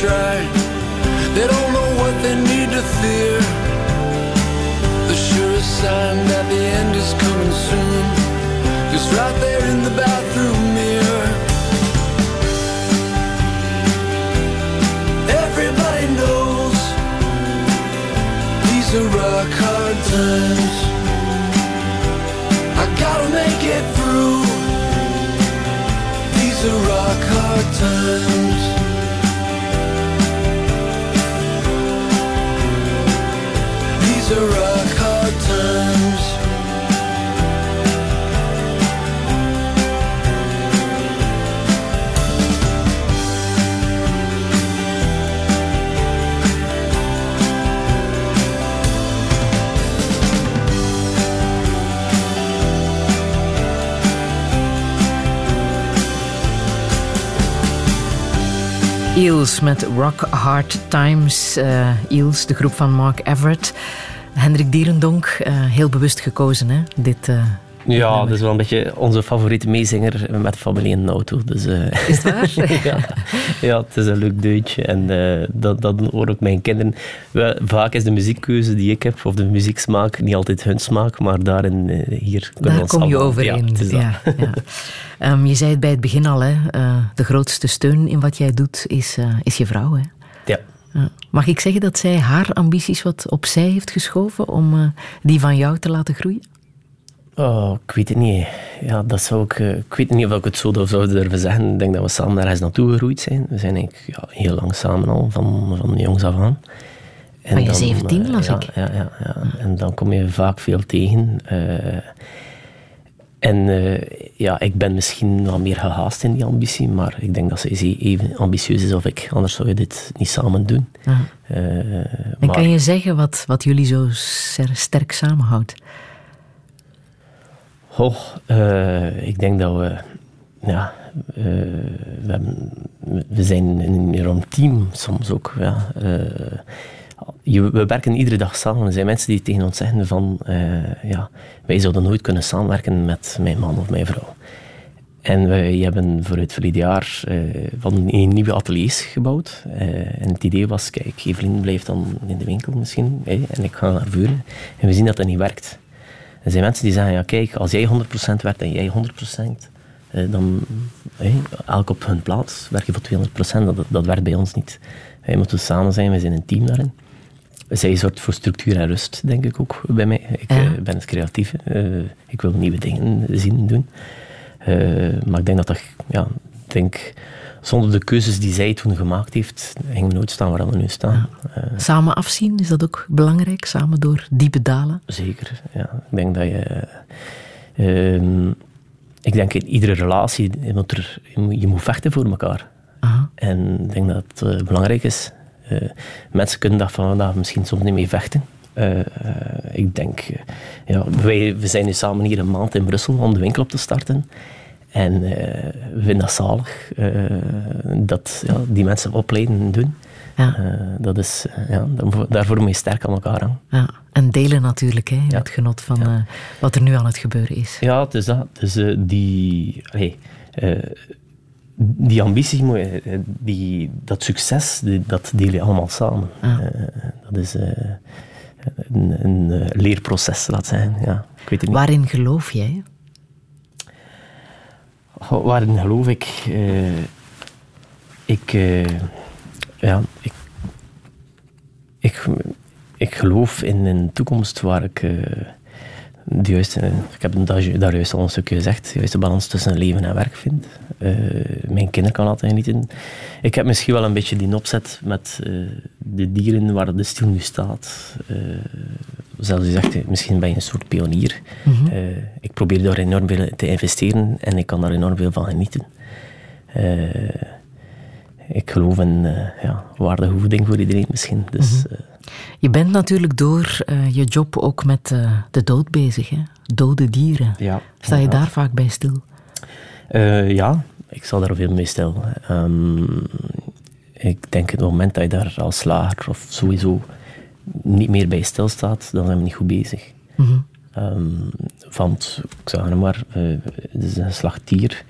try. They don't know what they need to fear. The surest sign that the end is coming soon is right there in the bathroom mirror. Everybody knows these are rock hard times. I gotta make it through. These are rock hard times. Eels met Rock Hard Times. Uh, Eels, de groep van Mark Everett. Hendrik Dierendonk, eh, heel bewust gekozen, hè? Dit, eh, Ja, dat is wel een beetje onze favoriete meezinger met familie de auto. Dus, eh, Is het waar? ja. ja, het is een leuk deuntje. En dat, dat horen ook mijn kinderen. Wel, vaak is de muziekkeuze die ik heb, of de muzieksmaak, niet altijd hun smaak, maar daarin, hier kunnen we Daar ons kom je overeen. Ja. Ja, ja. Ehm, je zei het bij het begin al, hè? de grootste steun in wat jij doet is, is je vrouw. Hè? Ja. Ja. Mag ik zeggen dat zij haar ambities wat opzij heeft geschoven om eh, die van jou te laten groeien? Oh, ik weet het niet. Ja, dat zou ik, eh, ik weet niet of ik het zo zou durven zeggen. Ik denk dat we samen ergens naartoe gegroeid zijn. We zijn eigenlijk ja, heel lang samen al, van, van jongs af aan. En Van je dan, 17 eh, las ja, ik. Ja, ja, ja. En dan kom je vaak veel tegen. En eh, ja, ik ben misschien wat meer gehaast in die ambitie, maar ik denk dat zij even ambitieus is als ik. Anders zou je dit niet samen doen. Eh, En maar- kan je zeggen wat, wat jullie zo ster- sterk samenhoudt? Eh, ik denk dat we, ja, we, hebben, we zijn een enorm team soms ook. Ja. We werken iedere dag samen. Er zijn mensen die tegen ons zeggen van, eh, ja, wij zouden nooit kunnen samenwerken met mijn man of mijn vrouw. En wij hebben voor het verleden jaar eh, van een nieuwe ateliers gebouwd. Eh, en het idee was, kijk, Evelien blijft dan in de winkel misschien, en ik ga naar vuren. En we zien dat dat niet werkt. Er zijn mensen die zeggen, ja kijk, als jij 100% werkt en jij 100%, eh, dan, hé, elk op hun plaats, werk je voor 200%. Dat, dat werkt bij ons niet. Wij moeten samen zijn, we zijn een team daarin. Zij zorgt voor structuur en rust, denk ik ook bij mij. Ik Ja. eh, ben het creatieve. eh, ik wil nieuwe dingen zien, doen. Eh, maar ik denk dat dat, ja, denk, zonder de keuzes die zij toen gemaakt heeft, gingen we nooit staan waar we nu staan. Samen afzien, is dat ook belangrijk? Samen door diepe dalen? Zeker, ja. Ik denk dat je... ehm, ik denk in iedere relatie, je moet, er, je moet, je moet vechten voor elkaar. Aha. En ik denk dat het belangrijk is. Eh, mensen kunnen daar van vandaag misschien soms niet mee vechten. Eh, eh, ik denk, ja, wij we zijn nu samen hier een maand in Brussel om de winkel op te starten. En we vinden dat zalig dat ja, die mensen opleiden en doen. Ja. Dat is, ja, daarvoor- moet je sterk aan elkaar hangen. Ja. En delen natuurlijk, hè, het genot van wat er nu aan het gebeuren is. Ja, het is dat. Dus die, allee, die ambitie, eh, die, dat succes, die- dat deel je allemaal samen. Eh, dat is eh, een, een leerproces, laat zijn. Ja, ik weet het niet. Waarin geloof jij? Waarin geloof ik? Ik, ja, ik, ik, ik geloof in een toekomst waar ik de juiste, ik heb daar, juist al een stukje gezegd, de juiste balans tussen leven en werk vind. Eh, mijn kinderen kan laten genieten. Ik heb misschien wel een beetje die opzet met eh, de dieren waar de stil nu staat. Eh, zoals je zegt, misschien ben je een soort pionier. Mhm. Eh, ik probeer daar enorm veel te investeren en ik kan daar enorm veel van genieten. Eh, ik geloof in eh ja, waardige voeding voor iedereen misschien. Dus, Mhm. eh, Je bent natuurlijk door eh, je job ook met eh, de dood bezig, hè? Dode dieren. Ja, Sta je daar vaak bij stil? Eh, ja, ik zal daar veel mee stil. Ehm, ik denk het moment dat je daar als slager of sowieso niet meer bij stilstaat, dan zijn we niet goed bezig. Mhm. Ehm, want, ik zeg maar, het is een slagtier.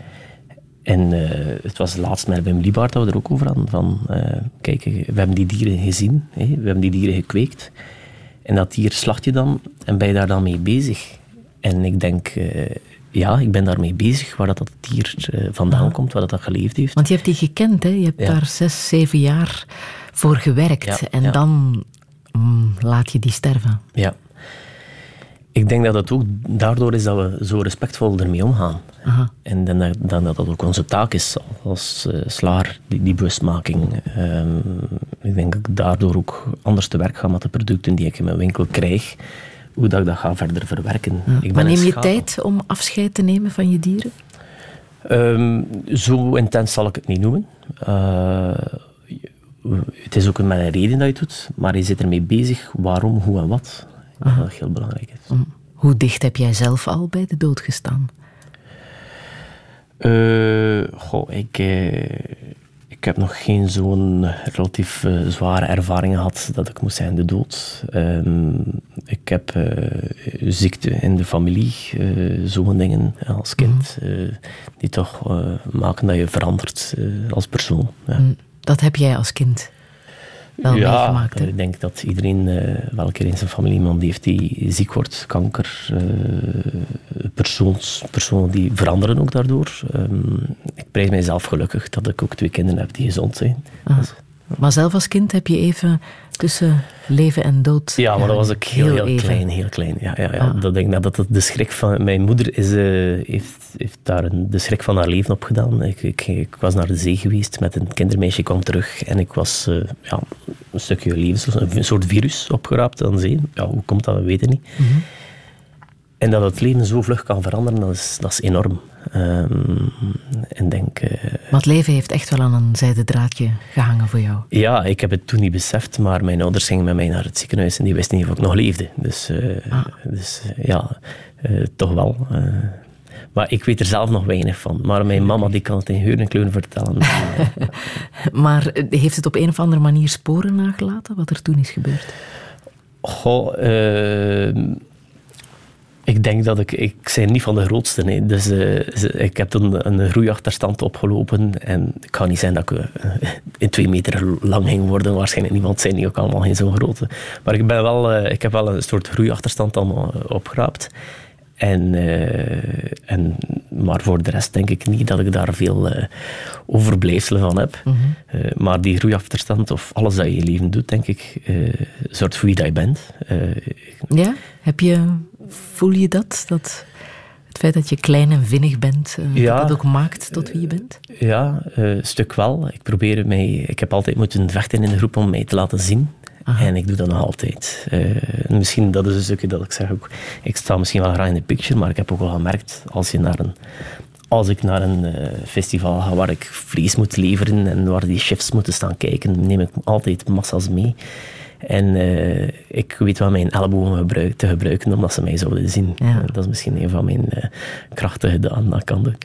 En eh, het was laatst met Wim Liebaert dat we er ook over hadden. Van, eh, kijk, we hebben die dieren gezien, hè, we hebben die dieren gekweekt. En dat dier slacht je dan en ben je daar dan mee bezig. En ik denk, eh, ja, ik ben daarmee bezig, waar dat, dat dier vandaan komt, waar dat, dat geleefd heeft. Want je hebt die gekend, hè? Je hebt Ja. daar zes, zeven jaar voor gewerkt. Ja, en dan mm, laat je die sterven. Ja. Ik denk dat het ook daardoor is dat we zo respectvol ermee omgaan. Aha. En dan dat, dan dat dat ook onze taak is als eh slager, die, die bewustmaking. Ehm, ik denk dat ik daardoor ook anders te werk ga met de producten die ik in mijn winkel krijg. Hoe dat ik dat ga verder verwerken. Ja. Ik ben Maar neem je tijd om afscheid te nemen van je dieren? Ehm, zo intens zal ik het niet noemen. Eh, het is ook met een reden dat je het doet, maar je zit ermee bezig waarom, hoe en wat. Ik denk dat dat heel belangrijk is. Hoe dicht heb jij zelf al bij de dood gestaan? Eh, goh, ik, eh, ik heb nog geen zo'n relatief eh, zware ervaring gehad dat ik moest zijn de dood. Ehm, ik heb ziekte in de familie, zo'n dingen als kind, eh, die toch maken dat je verandert als persoon. Ja. Mm, Dat heb jij als kind wel ja, meegemaakt. ik denk dat iedereen eh, wel een keer in zijn familie iemand heeft die ziek wordt, kanker, persoons, personen die veranderen ook daardoor. Ehm, ik prijs mijzelf gelukkig dat ik ook twee kinderen heb die gezond zijn. Ah. Maar zelf als kind heb je even tussen leven en dood. Ja, maar dat was ik heel, heel, klein, heel klein. Ja, ja, ja. Ah. Dat denk ik dat de schrik van... Mijn moeder is, eh, heeft, heeft daar een, de schrik van haar leven op gedaan. Ik, ik, ik was naar de zee geweest met een kindermeisje, kwam terug en ik was eh, ja, een stukje leven, een soort virus opgeraapt aan zee. Ja, hoe komt dat, we weten niet. Mhm. En dat het leven zo vlug kan veranderen, dat is, dat is enorm. Ehm, en denk... eh, Maar het leven heeft echt wel aan een zijden draadje gehangen voor jou. ja, ik heb het toen niet beseft, maar mijn ouders gingen met mij naar het ziekenhuis en die wisten niet of ik nog leefde. Dus, eh, dus eh, ja, toch wel. maar ik weet er zelf nog weinig van. Maar mijn mama die kan het in geur en kleur vertellen. Maar heeft het op een of andere manier sporen nagelaten wat er toen is gebeurd? Goh, eh, ik denk dat ik... Ik ben niet van de grootste. Nee. Dus eh, ik heb toen een groeiachterstand opgelopen. En ik kan niet zijn dat ik eh, in twee meter lang ging worden. Waarschijnlijk niemand zijn die ook allemaal geen zo'n grote. Maar ik, ben wel, eh, ik heb wel een soort groeiachterstand allemaal opgeraapt. En, en, maar voor de rest denk ik niet dat ik daar veel overblijfselen van heb. Mhm. Maar die groeiachterstand of alles dat je in je leven doet, denk ik, zorgt voor wie dat je bent. Ja? Heb je, voel je dat? dat het feit dat je klein en vinnig bent, eh, Ja. dat dat ook maakt tot wie je bent? Ja, eh, een stuk wel. Ik probeer mij... Ik heb altijd moeten vechten in de groep om mij te laten zien. En ik doe dat nog altijd. Eh, misschien dat is een stukje dat ik zeg ook... Ik sta misschien wel graag in de picture, maar ik heb ook wel gemerkt, als je naar een... Als ik naar een eh, festival ga waar ik vlees moet leveren en waar die chefs moeten staan kijken, neem ik altijd massa's mee. En eh, ik weet wel mijn ellebogen gebruik, te gebruiken omdat ze mij zouden zien. Eh, dat is misschien een van mijn eh, krachten gedaan dat kan doen.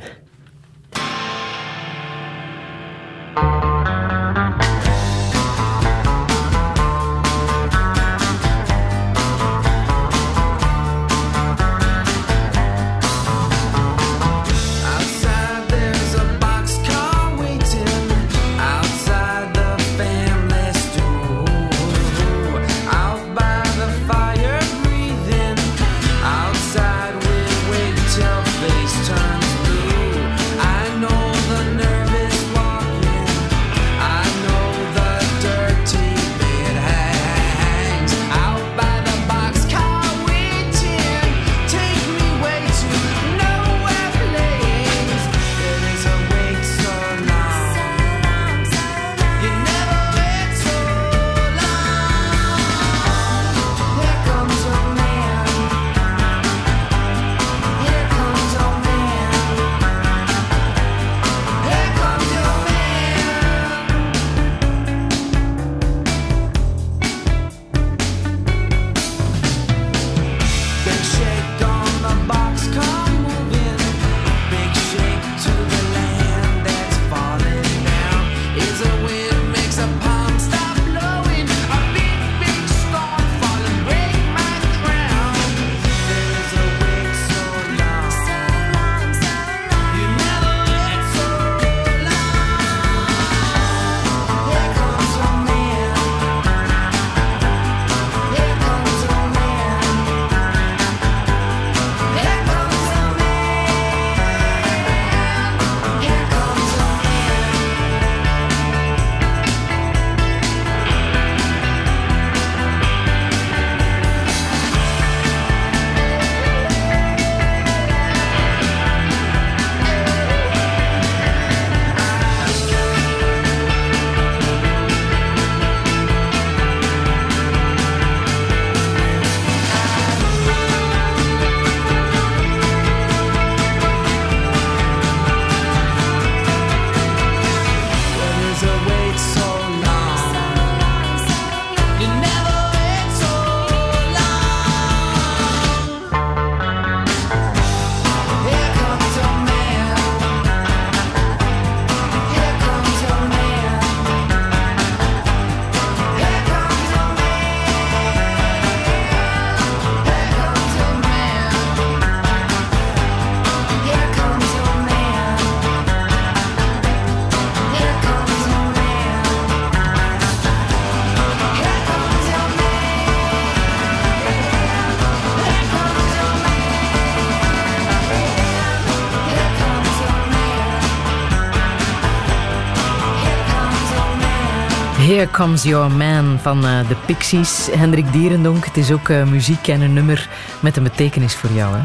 Here Comes Your Man van eh, de Pixies. Hendrik Dierendonk, het is ook eh, muziek en een nummer met een betekenis voor jou. Hè?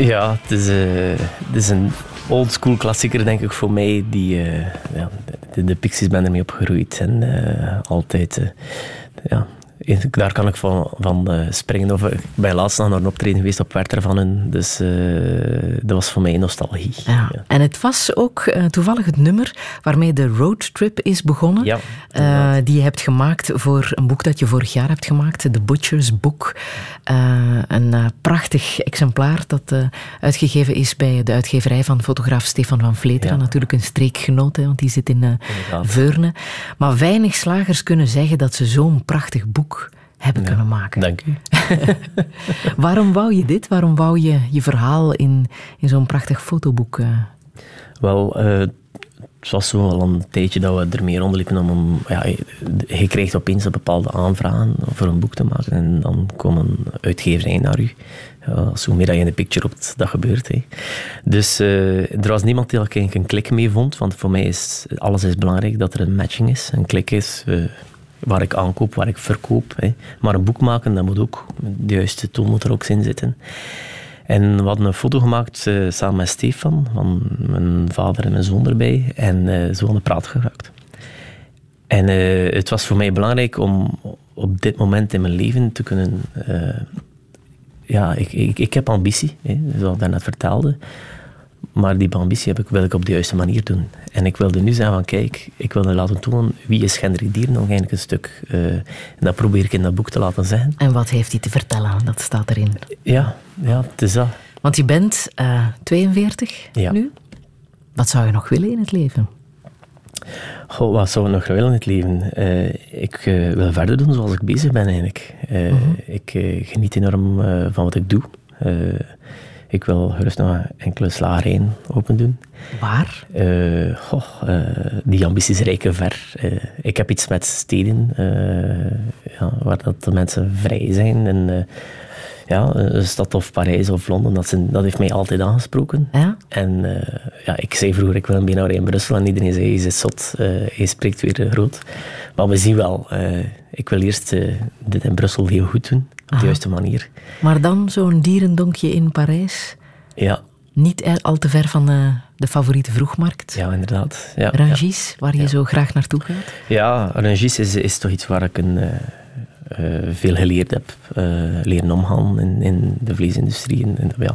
Ja, het is, eh, het is een oldschool klassieker, denk ik, voor mij. Die, ja, de, Pixies ben ermee opgegroeid. En altijd, daar kan ik van, van eh, springen. Of, ik ben laatst nog naar een optreden geweest op Werther van hun. Dus eh, dat was voor mij nostalgie. Ja. En het was ook eh, toevallig het nummer waarmee de roadtrip is begonnen. Ja, Eh, die je hebt gemaakt voor een boek dat je vorig jaar hebt gemaakt, The Butcher's Book. Eh, een eh, prachtig exemplaar dat eh, uitgegeven is bij de uitgeverij van fotograaf Stefan van Vleteren. Natuurlijk een streekgenoot, hè, want die zit in eh. Veurne. Maar weinig slagers kunnen zeggen dat ze zo'n prachtig boek hebben kunnen maken. Dank u. Waarom wou je dit? Waarom wou je je verhaal in, in zo'n prachtig fotoboek? eh? Wel, eh, het was zo al een tijdje dat we ermee rondliepen om... om ja, je, krijgt opeens een bepaalde aanvragen voor een boek te maken en dan komen uitgeverijen naar u. Ja, hoe meer dat je in de picture roept, dat gebeurt. Hè. Dus eh, er was niemand die eigenlijk een klik mee vond, want voor mij is alles is belangrijk dat er een matching is. Een klik is waar ik aankoop, waar ik verkoop. Hè. Maar een boek maken, dat moet ook, de juiste tool moet er ook in zitten. En we hadden een foto gemaakt eh, samen met Stefan, van mijn vader en mijn zoon erbij. En eh, zo aan de praat geraakt. En eh, het was voor mij belangrijk om op dit moment in mijn leven te kunnen... eh, ja, ik, ik, ik heb ambitie, hè, zoals ik daarnet vertelde. Maar die ambitie heb ik, wil ik op de juiste manier doen. En ik wilde nu zeggen van, kijk, ik wilde laten tonen wie is Hendrik Dier nog eigenlijk een stuk. eh, en dat probeer ik in dat boek te laten zeggen. En wat heeft hij te vertellen? Dat staat erin. Ja, ja het is dat. Want je bent eh, 42 Ja. nu. Wat zou je nog willen in het leven? Goh, wat zou ik nog willen in het leven? Eh, ik wil verder doen zoals ik bezig ben eigenlijk. Eh, Ik geniet enorm van wat ik doe. Ik wil gerust nog enkele slagerijen open doen. Waar? Eh, goh, eh, die ambities reiken ver. Eh, ik heb iets met steden ja, waar dat de mensen vrij zijn. En, ja, een stad of Parijs of Londen, dat, zijn, dat heeft mij altijd aangesproken. Ja? En ja, ik zei vroeger, ik wil een BNR in Brussel. En iedereen zei, je zit zot, je spreekt weer groot. Maar we zien wel, ik wil eerst dit in Brussel heel goed doen. Op de juiste manier. Maar dan zo'n dierendonkje in Parijs. Ja, Niet er- al te ver van eh, de favoriete vroegmarkt. ja inderdaad. Ja, ja. Rangis, waar je zo graag naartoe gaat. Ja, Rangis is, is toch iets waar ik een, eh, eh, veel geleerd heb. leren omgaan in, in de vleesindustrie. En, en, ja,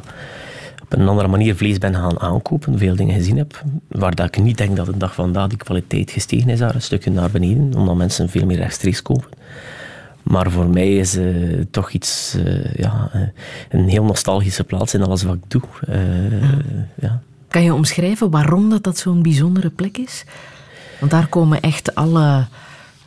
op een andere manier vlees ben gaan aankopen, veel dingen gezien heb. Waar dat ik niet denk dat de dag vandaag die kwaliteit gestegen is daar een stukje naar beneden. Omdat mensen veel meer rechtstreeks kopen. Maar voor mij is eh, toch iets, eh, ja, eh, een heel nostalgische plaats in alles wat ik doe. Ja. Kan je omschrijven waarom dat, dat zo'n bijzondere plek is? Want daar komen echt alle...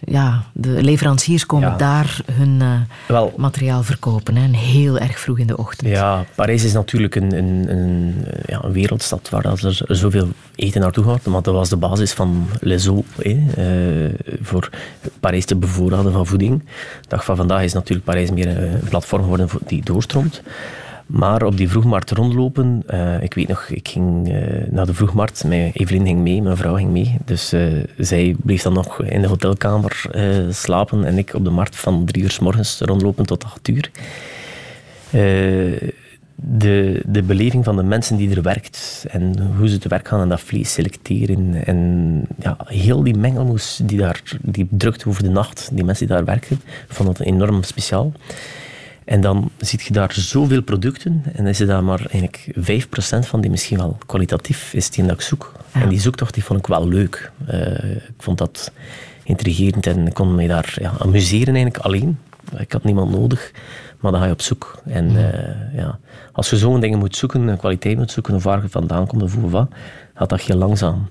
Ja, de leveranciers komen Ja. daar hun eh, Wel, materiaal verkopen. Hè, en heel erg vroeg in de ochtend. Ja, Parijs is natuurlijk een, een, een, ja, een wereldstad waar er zoveel eten naartoe gaat. Want dat was de basis van Les Eaux, hè, eh, voor Parijs te bevoorraden van voeding. De dag van vandaag is natuurlijk Parijs meer een platform geworden die doorstroomt. Maar op die vroegmarkt rondlopen, eh, ik weet nog, ik ging eh, naar de vroegmarkt, mijn Evelien ging mee, mijn vrouw ging mee. Dus eh, zij bleef dan nog in de hotelkamer slapen en ik op de markt van drie uur s morgens rondlopen tot acht uur. De, de beleving van de mensen die er werkt en hoe ze te werk gaan en dat vlees selecteren en ja, heel die mengelmoes die daar die drukt over de nacht, die mensen die daar werken, vond dat enorm speciaal. En dan zie je daar zoveel producten en is er daar maar eigenlijk 5% van die misschien wel kwalitatief is die dat ik zoek. En die zoektocht die vond ik wel leuk. Eh, ik vond dat intrigerend en ik kon mij daar ja, amuseren eigenlijk alleen. Ik had niemand nodig, maar dan ga je op zoek. En eh, ja, als je zo'n dingen moet zoeken, een kwaliteit moet zoeken, of waar je vandaan komt of hoe wat, gaat dat heel langzaam.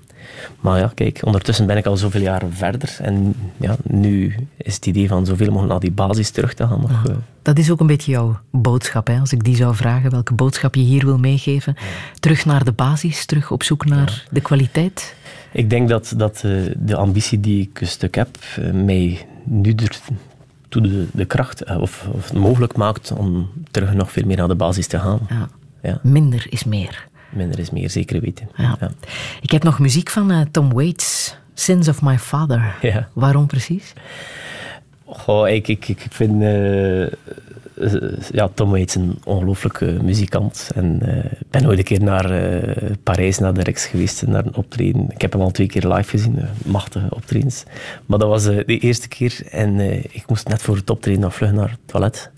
Maar ja, kijk, ondertussen ben ik al zoveel jaren verder. En ja, nu is het idee van zoveel mogelijk naar die basis terug te gaan. Nog, eh, Dat is ook een beetje jouw boodschap. Hè? Als ik die zou vragen, welke boodschap je hier wil meegeven. Terug naar de basis, terug op zoek naar de kwaliteit. Ik denk dat, dat eh, de ambitie die ik een stuk heb, eh, mij nu ertoe de, de kracht of, of mogelijk maakt om terug nog veel meer naar de basis te gaan. Ja. Ja. Minder is meer. Minder is meer, zeker weten. Ja. Ik heb nog muziek van eh, Tom Waits Sins of My Father. Ja. Waarom precies? Goh, ik, ik, ik vind eh, eh, ja, Tom Waits een ongelooflijke muzikant. En ik ben ooit een keer naar Parijs, naar de Rex geweest, naar een optreden. Ik heb hem al twee keer live gezien, machtige optredens. Maar dat was de eerste keer en ik moest net voor het optreden nog vlug naar het toilet.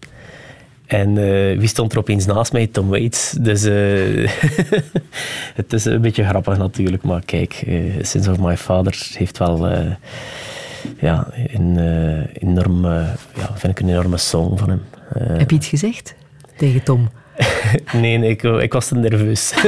En eh, wie stond er opeens naast mij? Tom Waits. Dus eh, het is een beetje grappig natuurlijk, maar kijk, eh, Sins of My Father heeft wel... ja, een enorm, eh, ja, vind ik een enorme song van hem. Heb je iets gezegd tegen Tom? nee, nee, ik, ik was te nerveus.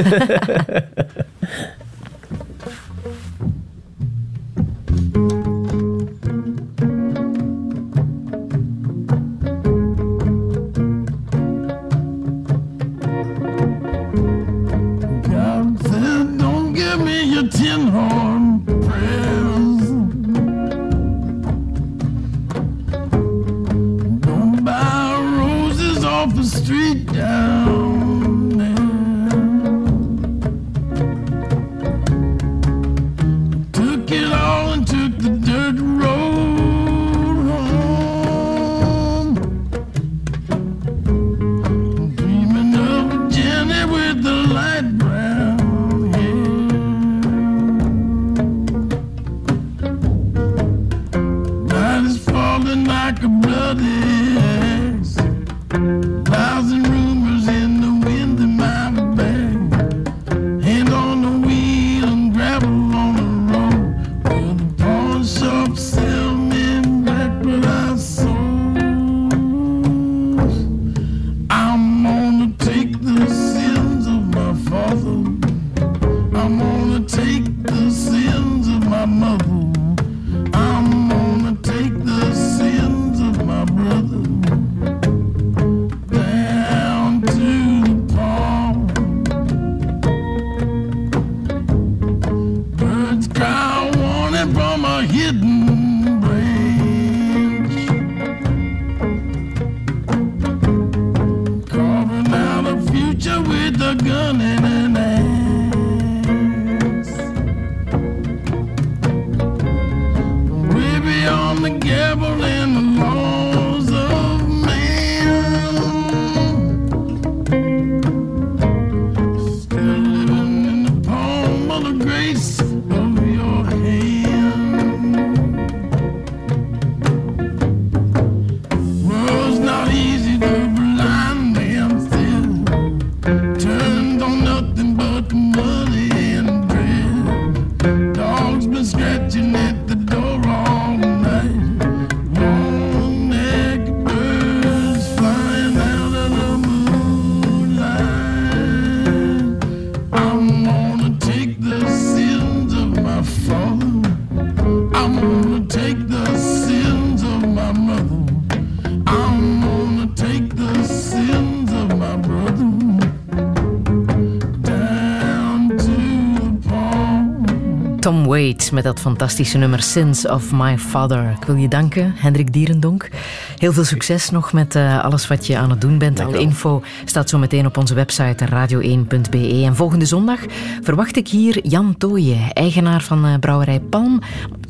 Met dat fantastische nummer Sins of My Father. Ik wil je danken, Hendrik Dierendonk. Heel veel succes nog met eh, alles wat je aan het doen bent. Alle info staat zo meteen op onze website radio1.be. En volgende zondag verwacht ik hier Jan Tooije, eigenaar van eh, Brouwerij Palm.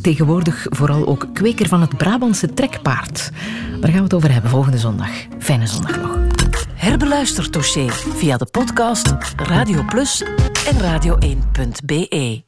Tegenwoordig vooral ook kweker van het Brabantse trekpaard. Daar gaan we het over hebben volgende zondag. Fijne zondag nog. Herbeluister Touché via de podcast Radio Plus en radio1.be.